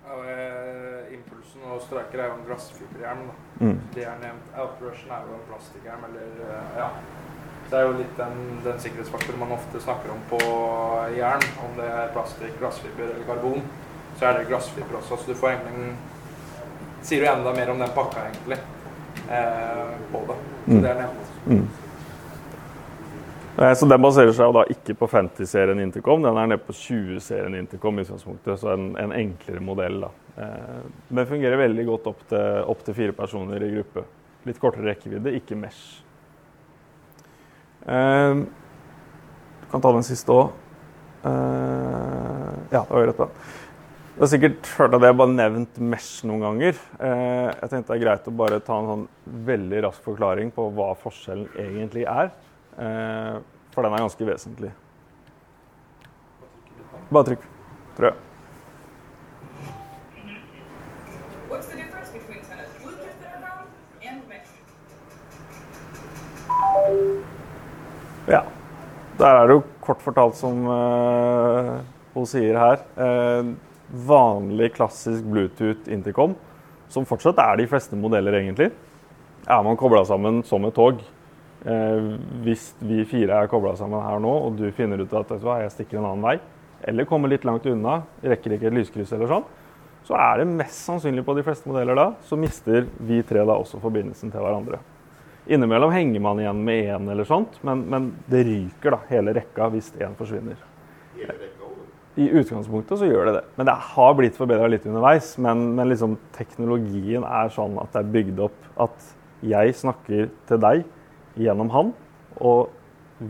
Speaker 4: Ja, eh, Impulsen og Striker er jo en glassfiberhjelm.
Speaker 8: Mm.
Speaker 4: Det er nevnt. Outrushen er jo en plastikkhjelm, eller eh, ja. Det er jo litt den, den sikkerhetsfaktoren man ofte snakker om på jern. Om det er plastikk, glassfiber eller karbon, så er det glassfiber også. Så du får egentlig en- Sier jo enda mer om den pakka, egentlig, eh, på det. Så
Speaker 8: Mm.
Speaker 4: det er nevnt.
Speaker 8: Mm. Eh, Så Den baserer seg jo da ikke på 50-serien Intercom, den er nede på 20-serien Intercom. i utgangspunktet, Så en, en enklere modell. da. Eh, Den fungerer veldig godt opp til, opp til fire personer i gruppe. Litt kortere rekkevidde, ikke Mesh. Eh, Du kan ta den siste òg. Ja, det var jo rett. Du har sikkert hørt at jeg bare nevnt Mesh noen ganger. Eh, Jeg tenkte det er greit å bare ta en sånn veldig rask forklaring på hva forskjellen egentlig er. Eh, For den er ganske vesentlig. Bare trykk.
Speaker 9: Mesh?
Speaker 8: Ja. Der er det jo kort fortalt som eh, hun sier her. Vanlig, klassisk Bluetooth intercom, som fortsatt er de fleste modeller, egentlig. Er man kobla sammen som et tog. Eh, hvis vi fire er kobla sammen her nå, og du finner ut at vet du hva, jeg stikker en annen vei, eller kommer litt langt unna, rekker ikke et lyskryss eller sånn, så er det mest sannsynlig på de fleste modeller da, så mister vi tre da også forbindelsen til hverandre. Innimellom henger man igjen med én eller sånt, men, men det ryker da, hele rekka hvis én forsvinner.
Speaker 7: Hele rekka.
Speaker 8: I utgangspunktet så gjør det det. Men det har blitt forbedra litt underveis. Men, men liksom, teknologien er sånn at det er bygd opp at jeg snakker til deg gjennom han, og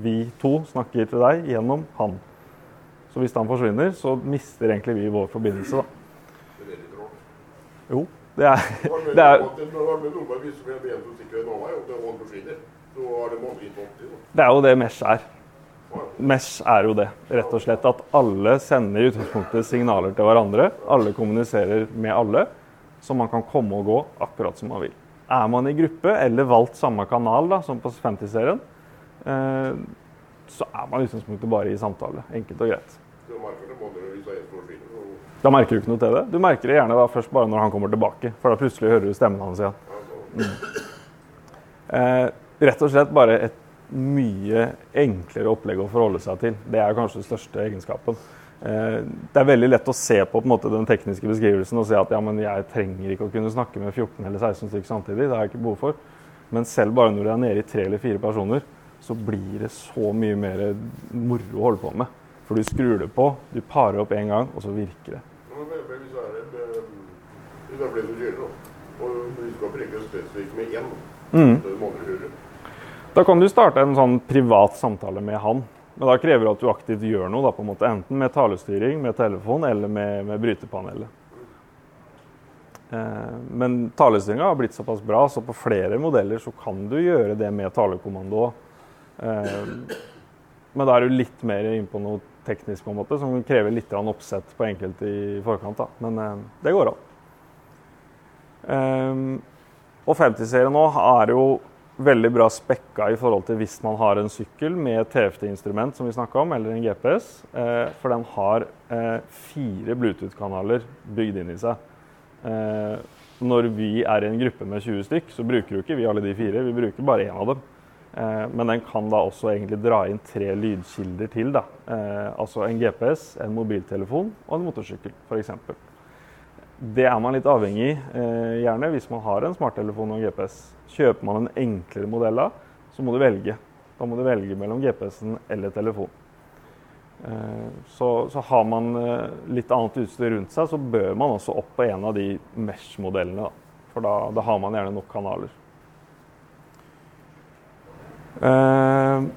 Speaker 8: vi to snakker til deg gjennom han. Så hvis han forsvinner, så mister egentlig vi vår forbindelse, da. Jo, det er,
Speaker 7: Det
Speaker 8: er,
Speaker 7: det er
Speaker 8: jo det Mesh er. Mesh er jo det, rett og slett. At alle sender i utgangspunktet signaler til hverandre. Alle kommuniserer med alle, så man kan komme og gå akkurat som man vil. Er man i gruppe eller valgt samme kanal, da, som på 50-serien, eh, så er man i utgangspunktet bare i samtale. Enkelt og greit. Da merker du ikke noe til det. Du merker det gjerne da først bare når han kommer tilbake, for da plutselig hører du stemmen hans igjen. Eh, rett og slett bare et mye enklere opplegg å forholde seg til. Det er kanskje den største egenskapen. Eh, det er veldig lett å se på, på måte, den tekniske beskrivelsen og si at ja, men jeg trenger ikke å kunne snakke med 14 eller 16 stykker samtidig. Det har jeg ikke behov for. Men selv bare når du er nede i tre eller fire personer, så blir det så mye mer moro å holde på med. For du skrur det på, du parer opp én gang, og så virker det.
Speaker 7: Hvis det er flere som kjører, og du skal preke spesifikt med én,
Speaker 8: Mm.
Speaker 7: så må du hører.
Speaker 8: Da kan du starte en sånn privat samtale med han. Men da krever det at du aktivt gjør noe, da, på en måte. enten med talestyring, med telefon eller med, med brytepanelet. Eh, men talestyringa har blitt såpass bra, så på flere modeller så kan du gjøre det med talekommando. Eh, men da er du litt mer inn på noe teknisk, på en måte, som krever litt oppsett på enkelte i forkant. da. Men eh, det går an. Og 50-serien nå er jo veldig bra spekka i forhold til hvis man har en sykkel med TFT-instrument, som vi snakka om, eller en GPS. Eh, for den har eh, fire Bluetooth-kanaler bygd inn i seg. Eh, når vi er i en gruppe med 20 stykk, så bruker jo ikke vi alle de fire, vi bruker bare én av dem. Eh, men den kan da også egentlig dra inn tre lydkilder til. da. Eh, altså en GPS, en mobiltelefon og en motorsykkel, f.eks. Det er man litt avhengig eh, gjerne hvis man har en smarttelefon og en GPS. Kjøper man en enklere modell da, så må du velge. Da må du velge mellom GPS-en eller telefon. Eh, så, så har man eh, litt annet utstyr rundt seg, så bør man også opp på en av de Mesh-modellene. For da, da har man gjerne nok kanaler. Eh,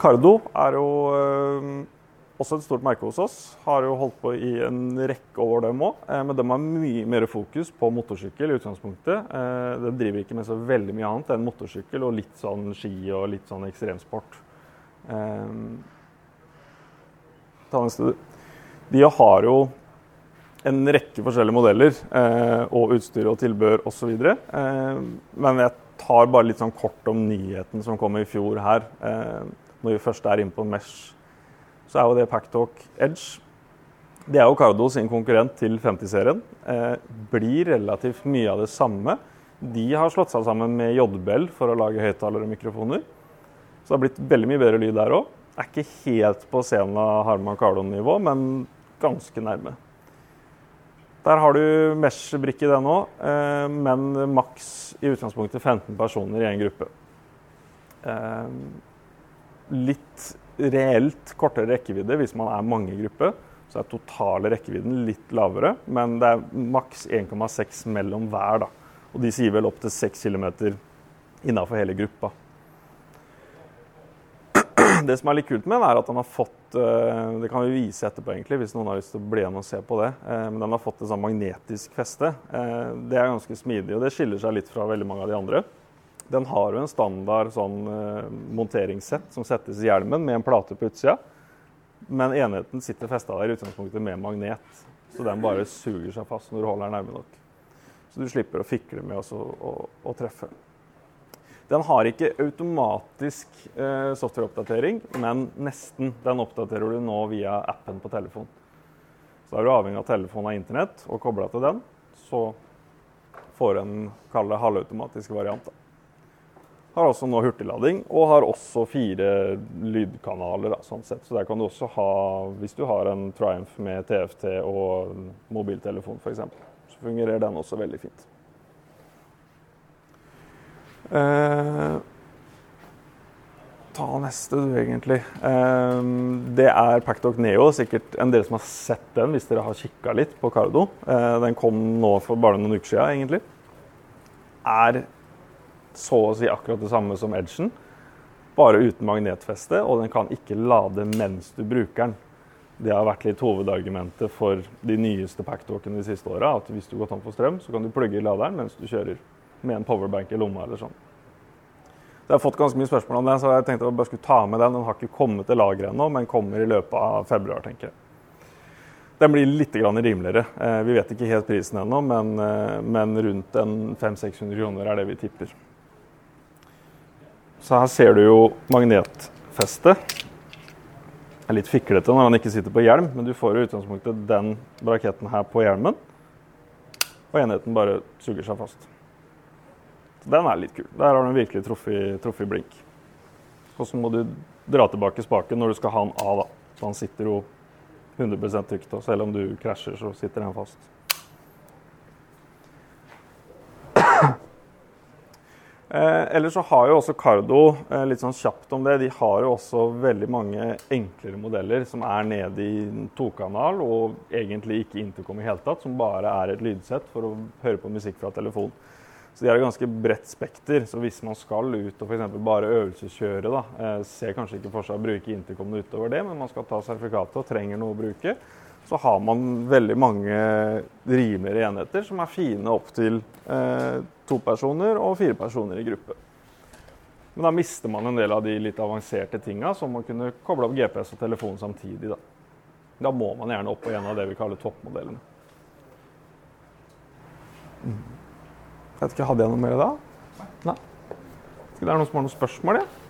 Speaker 8: Cardo er jo eh, også et stort merke hos oss. Har jo holdt på i en rekke år, dem òg. Eh, men de har mye mer fokus på motorsykkel i utgangspunktet. Eh, de driver ikke med så veldig mye annet enn motorsykkel og litt sånn ski og litt sånn ekstremsport. Eh. De har jo en rekke forskjellige modeller og utstyr og tilbehør osv. Men jeg tar bare litt sånn kort om nyheten som kom i fjor her. Når vi først er inne på Mesh, så er jo det Packtalk Edge. Det er jo Cardo sin konkurrent til 50-serien. Eh, blir relativt mye av det samme. De har slått seg sammen med JBL for å lage høyttalere og mikrofoner. Så det har blitt veldig mye bedre lyd der òg. Er ikke helt på scenen av Harman Kardon-nivå, men ganske nærme. Der har du Mesh-brikke i den òg, eh, men maks i utgangspunktet 15 personer i én gruppe. Eh, litt reelt kortere rekkevidde hvis man er mange i gruppe. Så er totale rekkevidden litt lavere, men det er maks 1,6 mellom hver. da. Og de sier vel opp til 6 km innafor hele gruppa. Det som er litt kult med den, er at den har fått eh, Det kan vi vise etterpå, egentlig, hvis noen har lyst til å bli igjen og se på det. Eh, men den har fått et sånn magnetisk feste. Eh, det er ganske smidig, og det skiller seg litt fra veldig mange av de andre. Den har jo en standard sånn monteringssett som settes i hjelmen med en plate på utsida. Men enheten sitter festa der i utgangspunktet med magnet. Så den bare suger seg fast når du holder den nærme nok. Så du slipper å fikle med å, å, å treffe. Den har ikke automatisk eh, softwareoppdatering, men nesten. Den oppdaterer du nå via appen på telefon. Så da er du avhengig av telefonen og internett og kobla til den. Så får du en kall halvautomatisk variant. Da. Har også nå hurtiglading, og har også fire lydkanaler. Da, sånn sett. Så der kan du også ha, hvis du har en Triumph med TFT og mobiltelefon f.eks., så fungerer den også veldig fint. Eh, ta neste, du, egentlig. Eh, det er Pactalk Neo. Sikkert en del som har sett den, hvis dere har kikka litt på Cardo. Eh, den kom nå for bare noen uker siden, egentlig. Er så å si akkurat det samme som Edgen, bare uten magnetfeste, og den kan ikke lade mens du bruker den. Det har vært litt hovedargumentet for de nyeste packtalkene de siste åra. At hvis du går tom for strøm, så kan du plugge i laderen mens du kjører med en powerbank i lomma eller sånn. Så jeg har fått ganske mye spørsmål om den, så jeg tenkte jeg bare skulle ta med den. Den har ikke kommet til lageret ennå, men kommer i løpet av februar, tenker jeg. Den blir litt rimeligere. Eh, vi vet ikke helt prisen ennå, men, eh, rundt 500-600 kroner er det vi tipper. Så her ser du jo magnetfestet. Det er litt fiklete når han ikke sitter på hjelm, men du får i utgangspunktet den braketten her på hjelmen. Og enheten bare suger seg fast. Så Den er litt kul. Der har du virkelig truffet blink. Og så må du dra tilbake spaken når du skal ha den av. da. Så han sitter jo 100 trygt. Og selv om du krasjer, så sitter den fast. Eh, ellers så har jo også Cardo eh, litt sånn kjapt om det, de har jo også veldig mange enklere modeller som er nede i tokanal og egentlig ikke intercom i hele tatt, som bare er et lydsett for å høre på musikk fra telefon. Så de har et ganske bredt spekter. Så hvis man skal ut og f.eks. bare øvelseskjøre, da, eh, ser kanskje ikke for seg å bruke intercom utover det, men man skal ta sertifikatet og trenger noe å bruke, så har man veldig mange rimeligere enheter som er fine opp til eh, to personer og fire personer i gruppe. Men da mister man en del av de litt avanserte tinga, som å kunne koble opp GPS og telefon samtidig. Da. da må man gjerne opp på en av det vi kaller toppmodellene. Mm. Jeg vet ikke, Hadde jeg noe mer da? Nei. Skal det er noen som har noen spørsmål? Ja?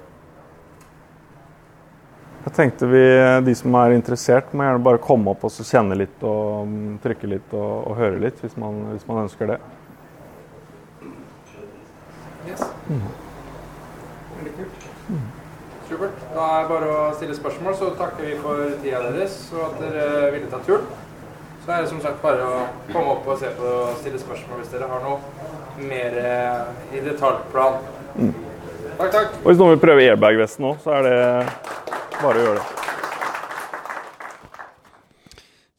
Speaker 8: Jeg tenkte vi, De som er interessert, må gjerne bare komme opp og kjenne litt og mm, trykke litt og, og høre litt, hvis man, hvis man, ønsker det.
Speaker 4: Yes. Mm. Veldig kult. Mm. Supert. Da er det bare å stille spørsmål, så takker vi for tida deres og at dere ville ta turen. Så er det som sagt bare å komme opp og se på og stille spørsmål hvis dere har noe mer eh, i detaljplan. Mm. Takk, takk.
Speaker 8: Og hvis noen vil prøve airbag-vesten òg, så er det bare gjør det.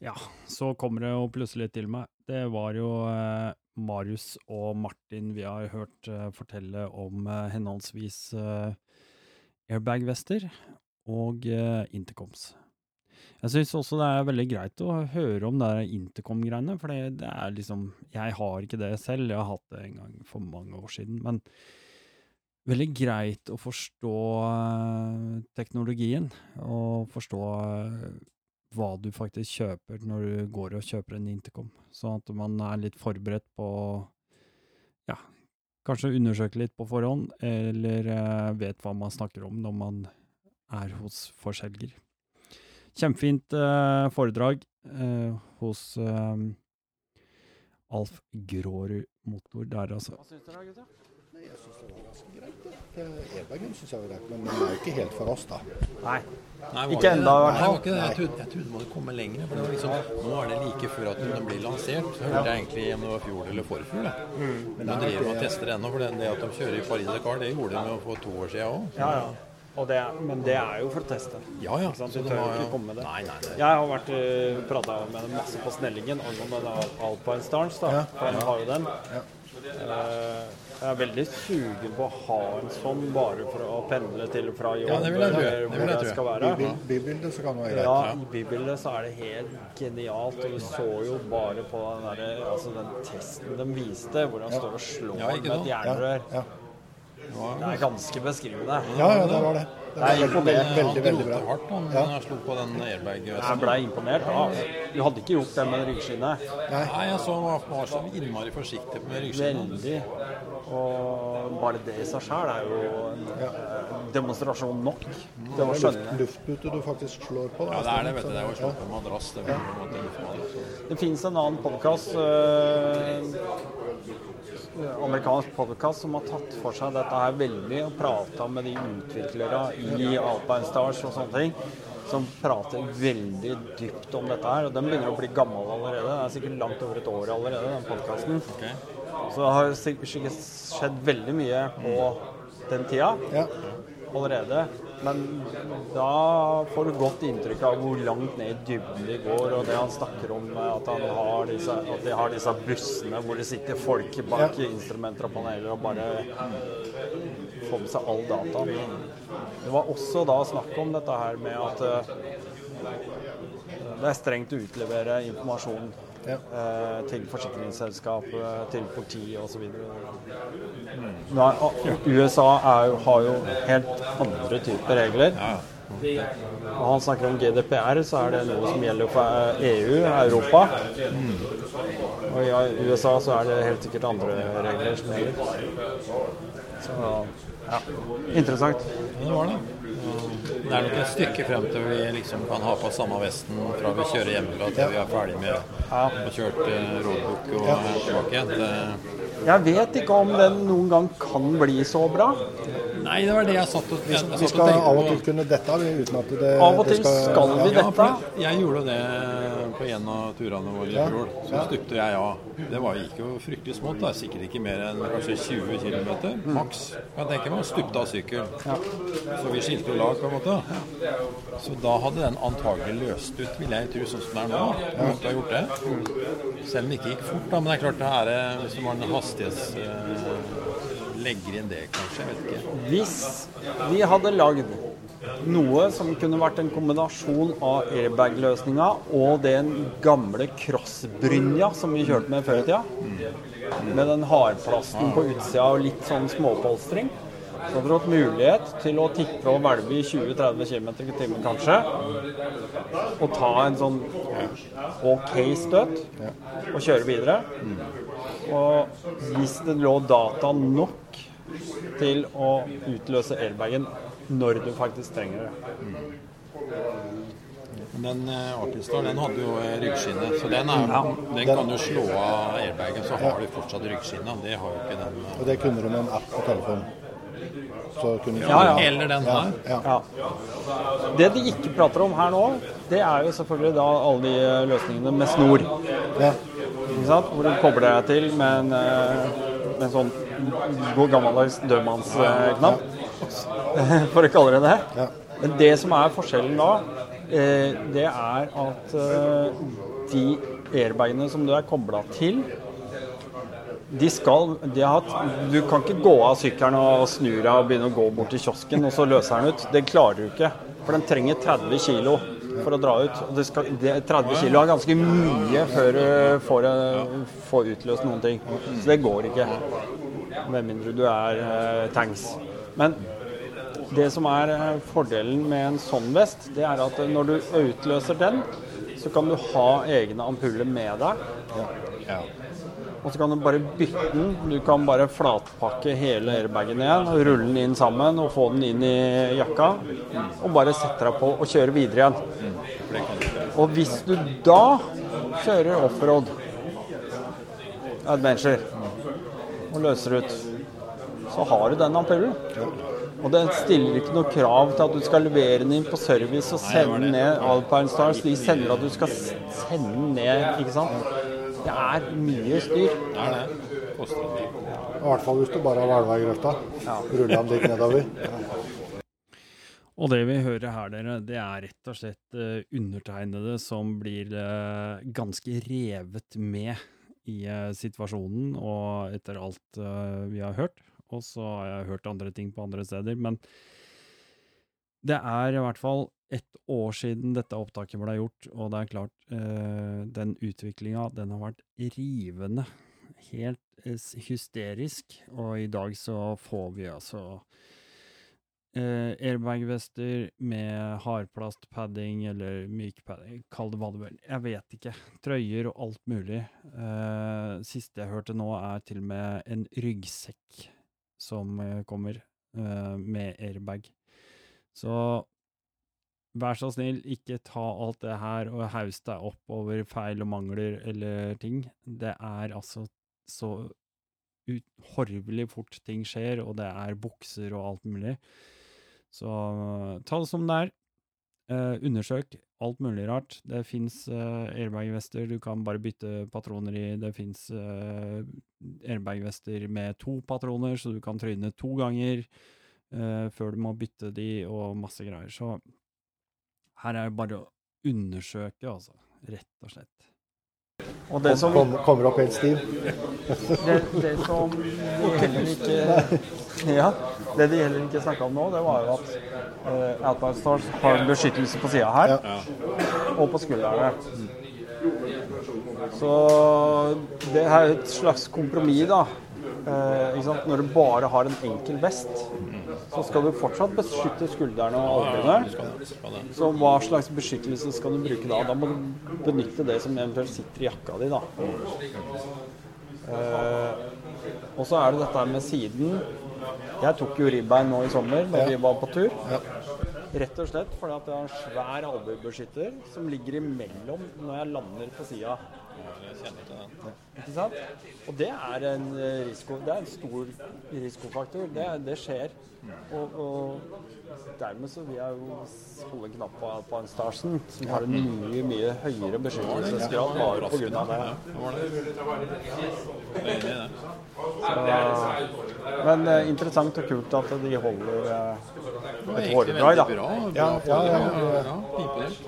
Speaker 1: Ja, så kommer det jo plutselig til meg. Det var jo eh, Marius og Martin vi har hørt eh, fortelle om eh, henholdsvis eh, airbag-vester og eh, intercoms. Jeg syns også det er veldig greit å høre om det intercom-greiene, for det er liksom Jeg har ikke det selv, jeg har hatt det en gang for mange år siden. men veldig greit å forstå eh, teknologien, og forstå eh, hva du faktisk kjøper når du går og kjøper en intercom, sånn at man er litt forberedt på Ja, kanskje undersøke litt på forhånd, eller eh, vet hva man snakker om når man er hos forselger. Kjempefint eh, foredrag eh, hos eh, Alf Grårud Motor der, altså. Hva syns dere,
Speaker 10: Jeg syns det var ganske greit. det. Airbagen syns jeg var greit, men det er jo ikke helt for oss, da.
Speaker 1: Nei.
Speaker 3: Nei,
Speaker 1: Ikke ennå, i hvert fall.
Speaker 3: Jeg trodde, jeg trodde måtte komme lenger. For det var liksom, nå er det like før at den blir lansert. Så hørte jeg egentlig om det var fjor eller forfjor.
Speaker 1: Mm.
Speaker 3: Men de driver og tester ennå. For det, det at de kjører i Paris-Dakar, det gjorde de for to år siden òg.
Speaker 1: Ja, ja. Og det, men det er jo for å teste.
Speaker 3: Ja, ja.
Speaker 1: Ikke sant?
Speaker 3: Så
Speaker 1: Du tør
Speaker 3: var
Speaker 1: ikke komme med det.
Speaker 3: Nei, nei, nei.
Speaker 1: Jeg har vært uh, prata med dem masse på Snellingen angående den Alpine Starns. da. For han har jo den. Eh, jeg er veldig sugen på å ha en sånn bare for å pendle til og fra jobb.
Speaker 3: Ja, det vil jeg tro.
Speaker 1: hvor
Speaker 3: jeg
Speaker 1: jeg skal være.
Speaker 10: I Bybildet så kan det være
Speaker 1: Ja, i bybildet så er det helt genialt. Og du så jo bare på den, der, altså den testen de viste, hvor han står og slår
Speaker 3: Ja,
Speaker 1: med et jernrør.
Speaker 10: Ja, Ja.
Speaker 1: Det er ganske beskrivende.
Speaker 10: Ja, ja, det var det. Det var
Speaker 1: er
Speaker 10: veldig,
Speaker 1: imponert.
Speaker 10: veldig, veldig, veldig bra.
Speaker 3: Hardt han,
Speaker 10: Ja.
Speaker 3: slo på den airbag.
Speaker 1: Jeg ble imponert. Ja. Du hadde ikke gjort det med ryggskinnet.
Speaker 3: Nei, jeg så han var så innmari forsiktig med ryggskinnet.
Speaker 1: Veldig. Og bare det i seg sjøl er jo en ja. demonstrasjon nok
Speaker 10: Det er luft, luftpute du faktisk slår på. da.
Speaker 3: Ja, det er det, vet du. Det er jo slått på madrass. Det ja.
Speaker 1: Det fins en annen podkast, amerikansk podkast, som har tatt for seg dette her veldig og prata med de utviklere i Alpine Stars og sånne ting. Som prater veldig dypt om dette her. og Den begynner å bli gammel allerede. Den er sikkert langt over et år allerede, den podkasten. Så det har sikkert skjedd veldig mye på den tida
Speaker 10: Ja.
Speaker 1: allerede. Men da får du godt inntrykk av hvor langt ned i dybden de går, og det han snakker om at, han har disse, at de har disse bussene hvor det sitter folk bak instrumenter og paneler og bare får med seg all dataen. Det var også da snakk om dette her med at eh, det er strengt å utlevere informasjon
Speaker 10: Ja.
Speaker 1: eh, til forsikringsselskap, til politi osv. Mm. USA er jo, har jo helt andre typer regler. Og han snakker om GDPR, så er det noe som gjelder for eh, EU, Europa. Og i USA så er det helt sikkert andre regler som gjelder. Så ja, interessant.
Speaker 3: Ja, det var det. Det er nok et stykke frem til vi liksom kan ha på samme vesten fra vi kjører hjemmefra til vi er ferdig med å kjørt eh, roadbook og helt tilbake igjen.
Speaker 1: Jeg vet ikke om den noen gang kan bli så bra.
Speaker 3: nei, det var det jeg satt og, jeg, jeg
Speaker 10: Vi skal av og til kunne dette av, uten at det
Speaker 1: Av og til skal vi
Speaker 3: Ja,
Speaker 1: dette.
Speaker 3: jeg gjorde det på en av turene våre i
Speaker 10: Ja,
Speaker 3: fjor. Så
Speaker 10: ja.
Speaker 3: stupte jeg av. Det var, gikk jo fryktelig smått. da, Sikkert ikke mer enn kanskje 20 km maks. Kan jeg tenke meg. å Stupte av sykkel. Så vi skilte jo lag, måte. Så da hadde den antagelig løst ut, vil jeg tro, sånn som det er nå. Måtte ha gjort det. Selv om det ikke gikk fort, da. Men det er klart det her er hvis man hastighets... eh, legger inn det, kanskje. Jeg vet ikke.
Speaker 1: Hvis vi hadde lagd noe som kunne vært en kombinasjon av airbag-løsninga og den gamle crossbrynja som vi kjørte med før i tida, med den hardplasten på utsida og litt sånn småpolstring, så hadde du hatt mulighet til å tippe og hvelve i 20-30 km i timen kanskje, og ta en sånn OK støt og kjøre videre. Og hvis det lå data nok til å utløse airbagen når du faktisk trenger det.
Speaker 3: Mm. den uh, Artistar den hadde jo eh, ryggskinne, så den, er, den kan jo slå av airbagen, så har du fortsatt ryggskinne. Det har jo ikke den. eh.
Speaker 10: Og det kunne du med en app på telefonen. Så kunne
Speaker 1: Ja, ja.
Speaker 3: Eller den her.
Speaker 10: Ja.
Speaker 1: Ja. Det de ikke prater om her nå, det er jo selvfølgelig da alle de eh, løsningene med snor.
Speaker 10: Ja.
Speaker 1: Ikke sant? Hvor du kobler deg til med en, eh, med en sånn god gammeldags dødmannsknapp, for å kalle det det.
Speaker 10: Ja.
Speaker 1: Men det som er forskjellen da, eh, det er at de airbagene som du er kobla til, de skal de har, Du kan ikke gå av sykkelen og snu deg og begynne å gå bort til kiosken, og så løser den ut. Det klarer du ikke. For den trenger 30 kilo for å dra ut. Og det skal, det, 30 kilo er ganske mye før du får, får utløst noen ting. Så det går ikke. Med mindre du er eh, tanks. Men det som er eh, fordelen med en sånn vest, det er at når du utløser den, så kan du ha egne ampuller med deg. Og så kan du bare bytte den. Du kan bare flatpakke hele airbagen igjen, og rulle den inn sammen og få den inn i jakka. Og bare sette deg på og kjøre videre igjen. Og hvis du da kjører offroad adventure og løser ut, så har du den ampullen. Og det stiller ikke noe krav til at du skal levere den inn på service og sende den ned. Alpine Stars de sender at du skal sende den ned, ikke sant. Det er mye styr.
Speaker 3: Det er det. Koster det.
Speaker 10: I hvert fall hvis du bare har hvelva i grøfta. Rulla den litt nedover.
Speaker 1: Og det vi hører her, dere, det er rett og slett uh, undertegnede som blir uh, ganske revet med i uh, situasjonen og etter alt vi har hørt. Og så har jeg hørt andre ting på andre steder, men det er i hvert fall ett år siden dette opptaket ble gjort, og det er klart, eh, den utviklinga, den har vært rivende. Helt eh, hysterisk, og i dag så får vi altså eh, airbag-vester med hardplastpadding eller mykpadding, kall det hva du vil. Jeg vet ikke. Trøyer og alt mulig. Siste jeg hørte nå, er til og med en ryggsekk som kommer med airbag. Så vær så snill, ikke ta alt det her og haus deg opp over feil og mangler eller ting. Det er altså så horvelig fort ting skjer, og det er bukser og alt mulig. Så ta det som det er. Eh, undersøk alt mulig rart. Det fins airbag-vester du kan bare bytte patroner i. Det fins airbag-vester med to patroner, så du kan tryne to ganger eh, før du må bytte de, og masse greier. Så her er det bare å undersøke, altså. Rett og slett. Og det som
Speaker 10: Kom, kommer opp helt stiv.
Speaker 1: det, det som de heller ikke Ja, det de heller ikke snakka om nå, det var jo at uh, Outline Stars har beskyttelse på sida her, og på skuldrene. Så det er et slags kompromiss, da. Eh? Når du bare har en enkel vest, så skal du fortsatt beskytte skuldrene og albuene. Så hva slags beskyttelse skal du bruke da? Da må du benytte det som eventuelt sitter i jakka di, da. Eh, og så er det dette med siden. Jeg tok jo ribbein nå i sommer når vi var på tur. Rett og slett fordi at jeg har en svær albuebeskytter som ligger imellom når jeg lander på sida.
Speaker 3: Den.
Speaker 1: Ikke sant? Og det er en eh, risiko, det er en stor risikofaktor. Det, det skjer. Og, og dermed så vil jeg jo holde en knapp på, på en Starsen, som har en mye, mye høyere beskyttelsesgrad bare pga. det. Så, men eh, interessant og kult at de holder eh, et hårdrag, da.
Speaker 10: Ja, ja, ja.
Speaker 3: ja.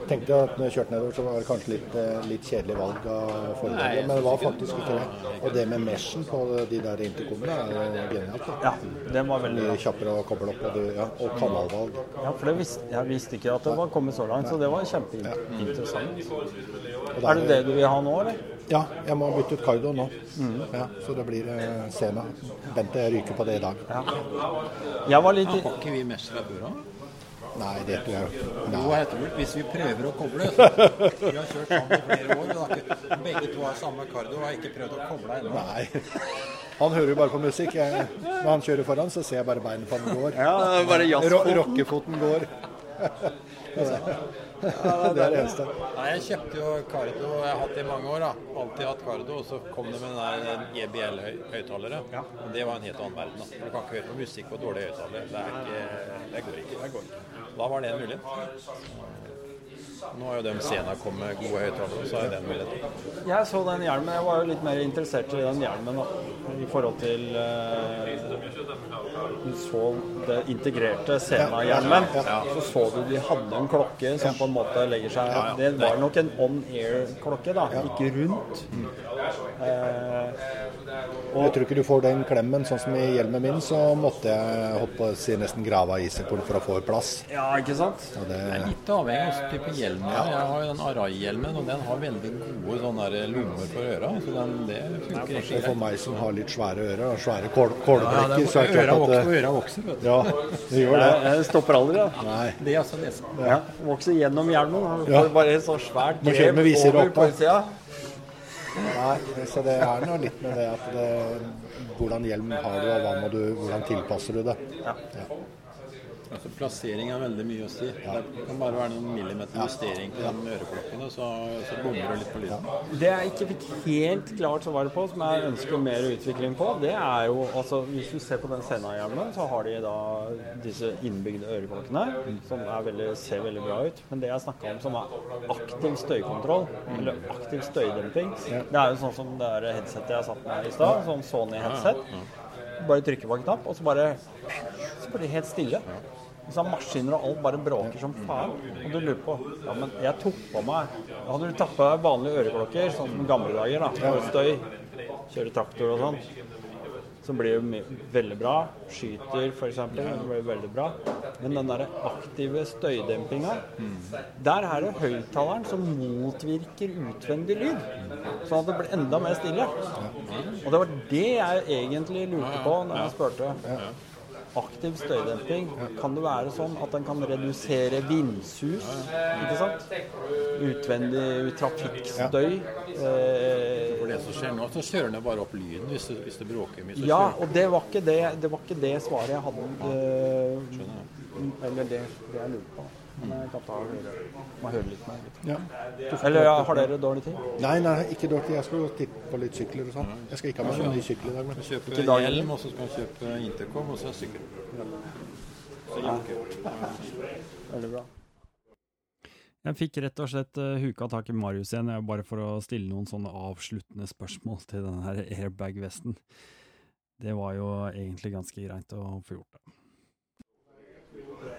Speaker 10: Tenkte at når jeg kjørte nedover, så var det kanskje litt, eh, litt kjedelig valg av
Speaker 3: Nei,
Speaker 10: men det var faktisk ikke det. Og det med meshen på de der intercomene er genialt.
Speaker 1: Ja, den var veldig
Speaker 10: kjappere å koble opp, og, ja, og kanalvalg.
Speaker 1: Ja, for det visste, jeg visste ikke at det var kommet så langt, så det var kjempeinteressant.
Speaker 10: Mm.
Speaker 1: Er det det du vil ha nå, eller?
Speaker 10: Ja, jeg må bytte ut Kaido nå. Ja, så det blir eh, Sena. Bente ryker på det i dag.
Speaker 1: Jeg var litt
Speaker 3: Ja, Har ikke vi mesh fra bura?
Speaker 10: Nei, det tror jeg
Speaker 3: Jo,
Speaker 10: Nei.
Speaker 3: Hettebull, hvis vi prøver å koble så. Vi har kjørt sammen i flere år. og begge to har samme kardio og har ikke prøvd å koble ennå.
Speaker 10: Han hører jo bare på musikk. Jeg, når han kjører foran, så ser jeg bare beinet på han går.
Speaker 1: Ja, det er bare
Speaker 10: Ro. Rockefoten går. det er det eneste.
Speaker 3: Nei, Jeg kjøpte jo Cardo, jeg har hatt det i mange år. da. Alltid hatt Cardo. Og så kom det med den der GBL-høyttalere. Og det var en helt annen verden. da. Du kan ikke høre på musikk på dårlige høyttalere. Det. Det går ikke. Da var det en mulighet. Nå har jo de Sena kommet med gode høyttalere, så er den muligheten.
Speaker 1: Jeg så den hjelmen. Jeg var jo litt mer interessert i den hjelmen da, i forhold til eh, Du så det integrerte Sena-hjelmen. Så så du de hadde en klokke som på en måte legger seg Det var nok en on air-klokke, da, ikke rundt. Eh,
Speaker 10: Jeg tror ikke du får den klemmen. Sånn som i hjelmen min, så måtte jeg holdt på å si nesten grave av isen for for å få plass.
Speaker 1: ja, ikke sant?
Speaker 10: Det,
Speaker 3: Det er litt avhengig av hvilken type hjelm du Ja. Jeg har jo den Arai-hjelmen, og den har veldig gode sånne lommer for øra. Så den, det funker ikke
Speaker 10: for meg som har litt svære ører og svære kål,
Speaker 3: Ja,
Speaker 10: kålbrekker,
Speaker 3: det
Speaker 10: så er det klart at
Speaker 3: og
Speaker 10: det,
Speaker 3: øra vokser, vet du.
Speaker 10: Ja, det gjør det.
Speaker 1: Det stopper aldri, da.
Speaker 10: Nei.
Speaker 3: Det er altså nesen.
Speaker 1: Ja, Vokser gjennom hjelmen. da.
Speaker 10: Ja.
Speaker 1: Bare så svært
Speaker 10: viser
Speaker 1: over på
Speaker 10: da.
Speaker 1: utsida.
Speaker 10: Nei, så det er noe litt med det at det, hvordan hjelm har du, og hva må du, hvordan tilpasser du det.
Speaker 3: Altså, plassering har veldig mye å si. Det kan bare være noen millimeter justering på de øreklokkene, så, så bommer du litt på lyden.
Speaker 1: Det jeg ikke fikk helt klart svaret på, som jeg ønsker mer utvikling på, det er jo altså Hvis du ser på den Sena-hjelmen, så har de da disse innbygde øreklokkene, som er veldig, ser veldig bra ut. Men det jeg snakka om som er aktiv støykontroll, eller aktiv støydemping, det er jo sånn som det der headsetet jeg satt med i stad, sånn Sony-headset. Bare trykker på en knapp, og så bare Så blir det helt stille. Så maskiner og alt bare bråker som faen. Og du lurer på Ja, men jeg tok på meg Hadde du tatt på deg vanlige øreklokker, sånn som gamle dager, da, med støy, kjøre traktor og sånn, så blir det veldig bra. Skyter, f.eks. Blir veldig bra. Men den der aktive støydempinga, der er det høyttaleren som motvirker utvendig lyd. Sånn at det blir enda mer stille. Og det var det jeg egentlig lurte på når jeg spurte. Aktiv støydemping, kan det være sånn at den kan redusere vindsus? Ikke sant? Utvendig trafikkstøy. Eh,
Speaker 3: For det som skjer nå, så kjører den bare opp lyden hvis det, hvis det bråker mye.
Speaker 1: Ja, og det var ikke det, det, var ikke det svaret jeg hadde. eh, eller det, det jeg lurte på. Men jeg kan ta og høre, må høre litt mer. Litt.
Speaker 10: Ja.
Speaker 1: Eller ja, har dere dårlig tid?
Speaker 10: Nei, nei, ikke dårlig. Jeg skal titte på litt sykler og sånn. Jeg skal ikke ha med meg ny sykkel i dag. Men.
Speaker 3: Kjøpe hjelm, og så skal jeg kjøpe intercom, og så sykkel. Så.
Speaker 1: Veldig bra. Jeg fikk rett og slett uh, huka tak i Marius igjen, bare for å stille noen sånne avsluttende spørsmål til denne airbag-vesten. Det var jo egentlig ganske greit å få gjort det.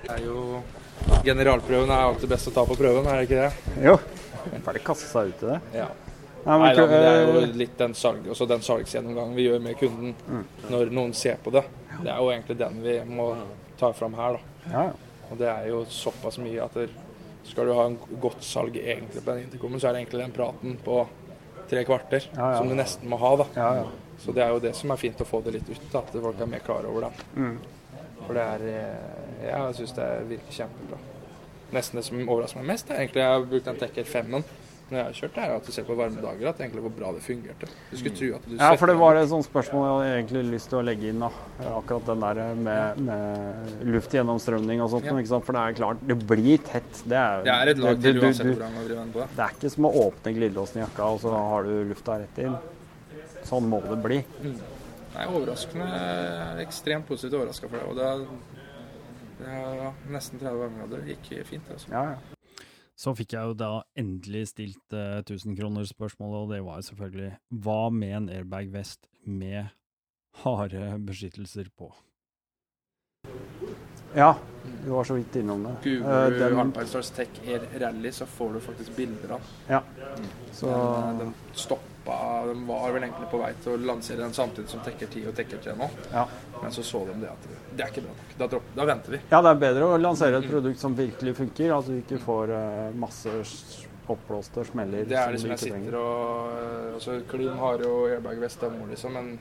Speaker 4: Det er jo Generalprøven er alltid best å ta på prøven, er det ikke det?
Speaker 1: Jo. Bare kaste seg ut i det.
Speaker 4: Ja.
Speaker 1: Nei, men,
Speaker 4: Nei da, men det er jo litt den, salg, den salgsgjennomgangen vi gjør med kunden når noen ser på det. Det er jo egentlig den vi må ta fram her, da.
Speaker 1: ja, ja.
Speaker 4: Og det er jo såpass mye at der, skal du ha en godt salg egentlig på den intercomen, så er det egentlig den praten på tre kvarter
Speaker 1: Ja,
Speaker 4: som du nesten må ha, da.
Speaker 1: ja, ja.
Speaker 4: Så det er jo det som er fint å få det litt ut, da, at folk er mer klar over det.
Speaker 1: Mm.
Speaker 4: For det er eh, Jeg syns det virker kjempebra. Nesten det som overrasker meg mest, er egentlig jeg har brukt den Tekker 5-en når jeg har kjørt, er at du ser på varme dager at egentlig hvor bra det fungerte. Du skulle tro at du
Speaker 1: Ja, for det var et sånt spørsmål jeg hadde egentlig lyst til å legge inn. da. Akkurat den der med, med luftgjennomstrømning og sånt.
Speaker 4: Ja.
Speaker 1: Ikke sant? For det er klart, det blir tett. Det er,
Speaker 4: Det er et lag til uansett
Speaker 1: hvor
Speaker 4: hvordan man driver den på.
Speaker 1: Det er ikke som å åpne glidelåsen i jakka, og så har du lufta rett inn. Sånn må det bli.
Speaker 4: Nei, overraskende. Jeg er ekstremt positivt overraska for det. Og det er, det er nesten 30 varmegrader. Det gikk fint. Altså.
Speaker 1: Ja, ja. Så fikk jeg jo da endelig stilt uh, 1000-kronersspørsmålet, og det var jo selvfølgelig hva med en airbag-vest med harde beskyttelser på? Ja, du var så vidt innom det.
Speaker 4: Google
Speaker 1: uh,
Speaker 4: du Stars Tech Air Rally, så får du faktisk bilder av
Speaker 1: Ja. Så
Speaker 4: den. Den stoppa De var vel egentlig på vei til å lansere den samtidig som Tekker 10 og Tekker 3 nå.
Speaker 1: ja.
Speaker 4: Men så så de det at det er ikke bra nok. Da, da venter vi.
Speaker 1: Ja, det er bedre å lansere et produkt som virkelig funker, at du ikke får eh, masse oppblåste smeller.
Speaker 4: Det er
Speaker 1: som
Speaker 4: liksom jeg
Speaker 1: sitter trenger.
Speaker 4: og altså Klin har jo airbag-vest mor, liksom, men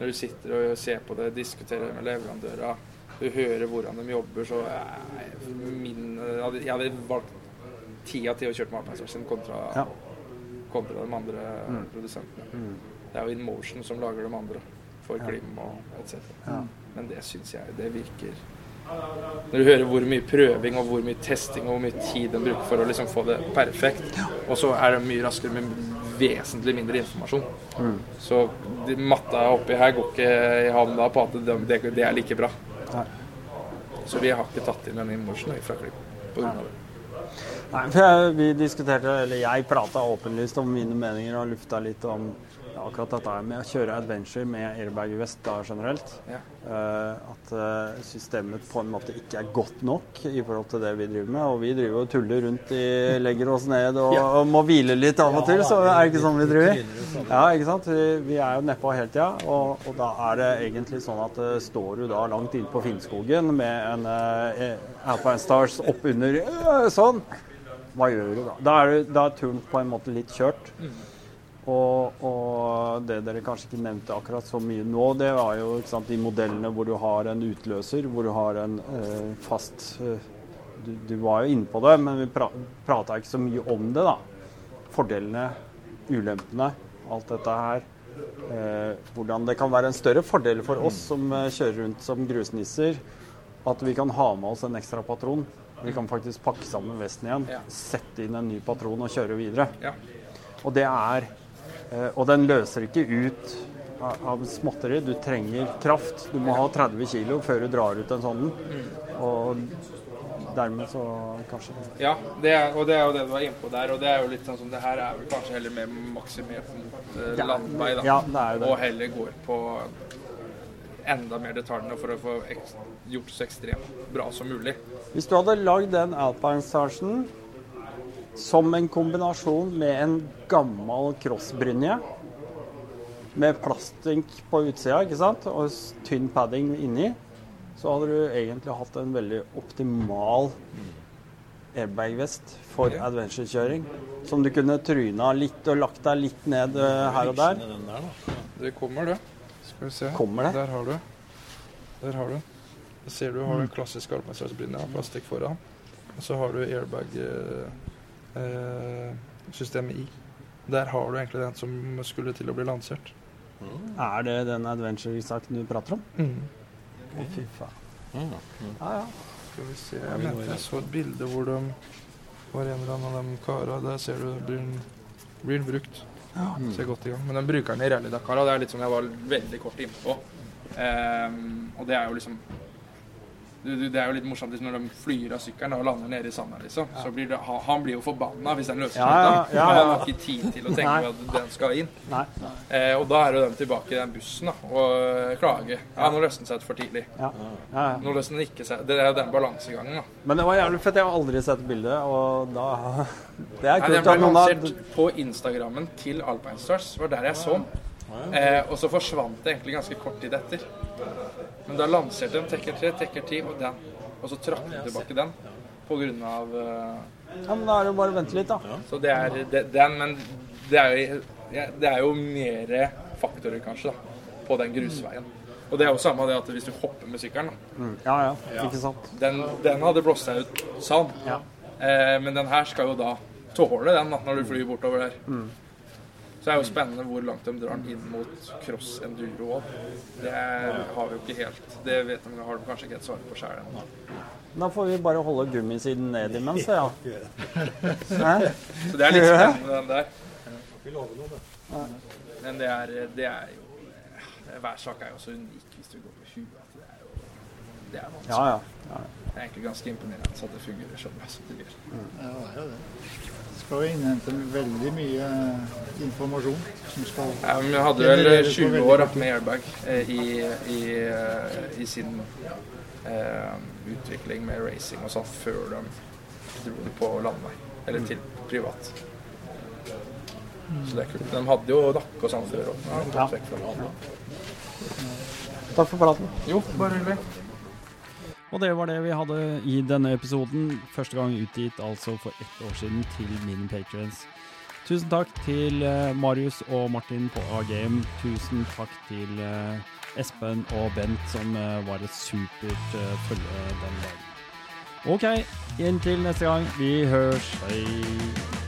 Speaker 4: når du sitter og ser på det, diskuterer med leverandører, du hører hvordan de jobber, så er min Jeg hadde, valgt ti av ti å kjøre med Alpinestars kontra,
Speaker 1: Ja.
Speaker 4: Kontra de andre produsentene. Det er jo InMotion som lager de andre, for Klim og etc.
Speaker 1: Ja.
Speaker 4: Men det syns jeg det virker Når du hører hvor mye prøving og hvor mye testing og hvor mye tid en bruker for å liksom få det perfekt, og så er det mye raskere med vesentlig mindre informasjon. Så de matta oppi her går ikke i havn på at det, det, det er like bra.
Speaker 1: Nei.
Speaker 4: Så vi har ikke tatt inn den InMotion fra grunn av det.
Speaker 1: Nei, for jeg, Vi diskuterte, eller jeg prata åpenlyst om mine meninger og lufta litt om akkurat dette med å kjøre adventure med airbag vest da generelt.
Speaker 4: Ja.
Speaker 1: Uh, at eh, systemet på en måte ikke er godt nok i forhold til det vi driver med. Og vi driver og tuller rundt, i, legger oss ned og, og må hvile litt av og til. Så er det ikke sånn vi driver. Ja, ikke sant? Vi, vi er jo nedpå hele tida, og, og da er det egentlig sånn at uh, står du da langt inne på Finnskogen med en uh, Alpine Stars oppunder uh, sånn, hva gjør du da? Da er, du, da er turen på en måte litt kjørt. Og, og det dere kanskje ikke nevnte akkurat så mye nå, det var jo sant, de modellene hvor du har en utløser, hvor du har en eh, fast eh, du, du var jo inne på det, men vi pra prata ikke så mye om det, da. Fordelene, ulempene, alt dette her. Eh, hvordan det kan være en større fordel for oss som eh, kjører rundt som grusnisser, at vi kan ha med oss en ekstra patron. Vi kan faktisk pakke sammen vesten igjen,
Speaker 4: Ja.
Speaker 1: sette inn en ny patron og kjøre videre.
Speaker 4: Ja.
Speaker 1: Og det er eh, Og den løser ikke ut av, småtteri. Du trenger kraft. Du må ha 30 kg før du drar ut en sånn. Og dermed så kanskje
Speaker 4: Ja, det er, og det er jo det du var inne på der. Og det er jo litt sånn som det her er vel kanskje heller mer maksimert mot eh, landvei, da.
Speaker 1: Ja, det er jo det.
Speaker 4: Og heller går på enda mer detaljene for å få gjort så ekstremt bra som mulig.
Speaker 1: Hvis du hadde lagd den Alpine Starsen som en kombinasjon med en gammel crossbrynje med plastikk på utsida ikke sant? og tynn padding inni, så hadde du egentlig hatt en veldig optimal airbag-vest for adventure-kjøring. Som du kunne tryna litt og lagt deg litt ned eh, her og der.
Speaker 3: Den.
Speaker 4: Det kommer, det. Skal vi se.
Speaker 1: Kommer det?
Speaker 4: Der har du. Der har du. Da ser du har den klassiske arbeidsplassbrynja, plastikk foran. Og så har du airbag-systemet i. Der har du egentlig den som skulle til å bli lansert.
Speaker 1: Er det den adventure-saken du prater om?
Speaker 4: Mm.
Speaker 1: Å, fy faen.
Speaker 3: Mm.
Speaker 1: Ja, ja.
Speaker 4: Skal vi se, Jeg mente jeg så et bilde hvor de var en eller annen av de kara. Der ser du blir den, blir den brukt. Ser godt i gang. Men den bruker den i Rally Dakar, og det er litt som jeg var veldig kort innpå. Um, og det er jo liksom Det er jo litt morsomt liksom, når de flyr av sykkelen og lander nede i sanda, liksom. Så blir det, han, blir jo forbanna hvis den løser seg.
Speaker 1: ja,
Speaker 4: han har ikke tid til å tenke
Speaker 1: Nei.
Speaker 4: at den skal inn.
Speaker 1: Nei.
Speaker 4: Eh, og da er jo de tilbake i den bussen da, og eh, klager. Ja, nå løste den seg for tidlig.
Speaker 1: Ja. Ja.
Speaker 4: Nå løste den ikke seg. Det er jo den balansegangen, da.
Speaker 1: Men det var jævlig fett. Jeg har aldri sett bildet, og da Det er
Speaker 4: Nei,
Speaker 1: kult at noen har
Speaker 4: på Instagrammen til Alpine Stars. Var der jeg så den. Eh, og så forsvant det egentlig ganske kort tid etter. Men da lanserte de Tekker 3, Tekker 10 og den. Og så trakk de tilbake den på grunn av eh,
Speaker 1: Ja, men da er det jo bare å vente litt, da.
Speaker 4: Så det er det, den, men det er, jo, det er jo mer faktorer, kanskje, da, på den grusveien. Og det er jo samme det at hvis du hopper med sykkelen, da.
Speaker 1: Mm. Ja, ja. Ikke sant.
Speaker 4: Den, den hadde blåst seg ut sånn.
Speaker 1: Ja.
Speaker 4: Eh, men den her skal jo da tåle den da, når du flyr bortover der. Så det er jo spennende hvor langt de drar den inn mot cross enduro òg. Det har vi jo ikke helt Det vet de, har de kanskje ikke helt svar på sjøl ennå.
Speaker 1: Da får vi bare holde gummisiden ned imens, ja.
Speaker 4: Så det er litt spennende, den der. Men det er, det er jo Hver sak er jo så unik hvis du går på huet at det er jo Det er vanskelig.
Speaker 1: Ja, ja. ja.
Speaker 4: Det er egentlig ganske imponerende så at det fungerer sånn som det gjør.
Speaker 11: Ja, det er jo det. Skal jo innhente veldig mye informasjon som skal
Speaker 4: Ja, men vi hadde vel 20 år med airbag eh, i, i, eh, i sin eh, utvikling med racing og sånn før de dro det på landevei, eller til privat. Så det er kult. De hadde jo nakke og sånn før òg.
Speaker 1: Takk for praten.
Speaker 4: Jo, bare hyggelig.
Speaker 1: Og det var det vi hadde i denne episoden. Første gang utgitt altså for ett år siden til mine patrients. Tusen takk til eh, Marius og Martin på A-Game. Tusen takk til eh, Espen og Bent, som eh, var et supert følge den dagen. OK, inntil neste gang. Vi høres. Hei.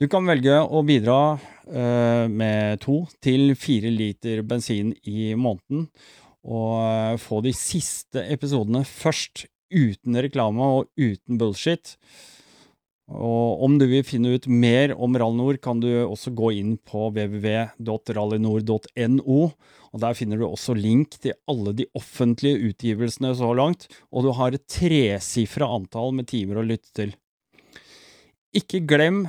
Speaker 1: Du kan velge å bidra eh, med to til fire liter bensin i måneden, og eh, få de siste episodene først, uten reklame og uten bullshit. Og om du vil finne ut mer om Rallynor, kan du også gå inn på www.rallynor.no. og Der finner du også link til alle de offentlige utgivelsene så langt, og du har et tresifra antall med timer å lytte til. Ikke glem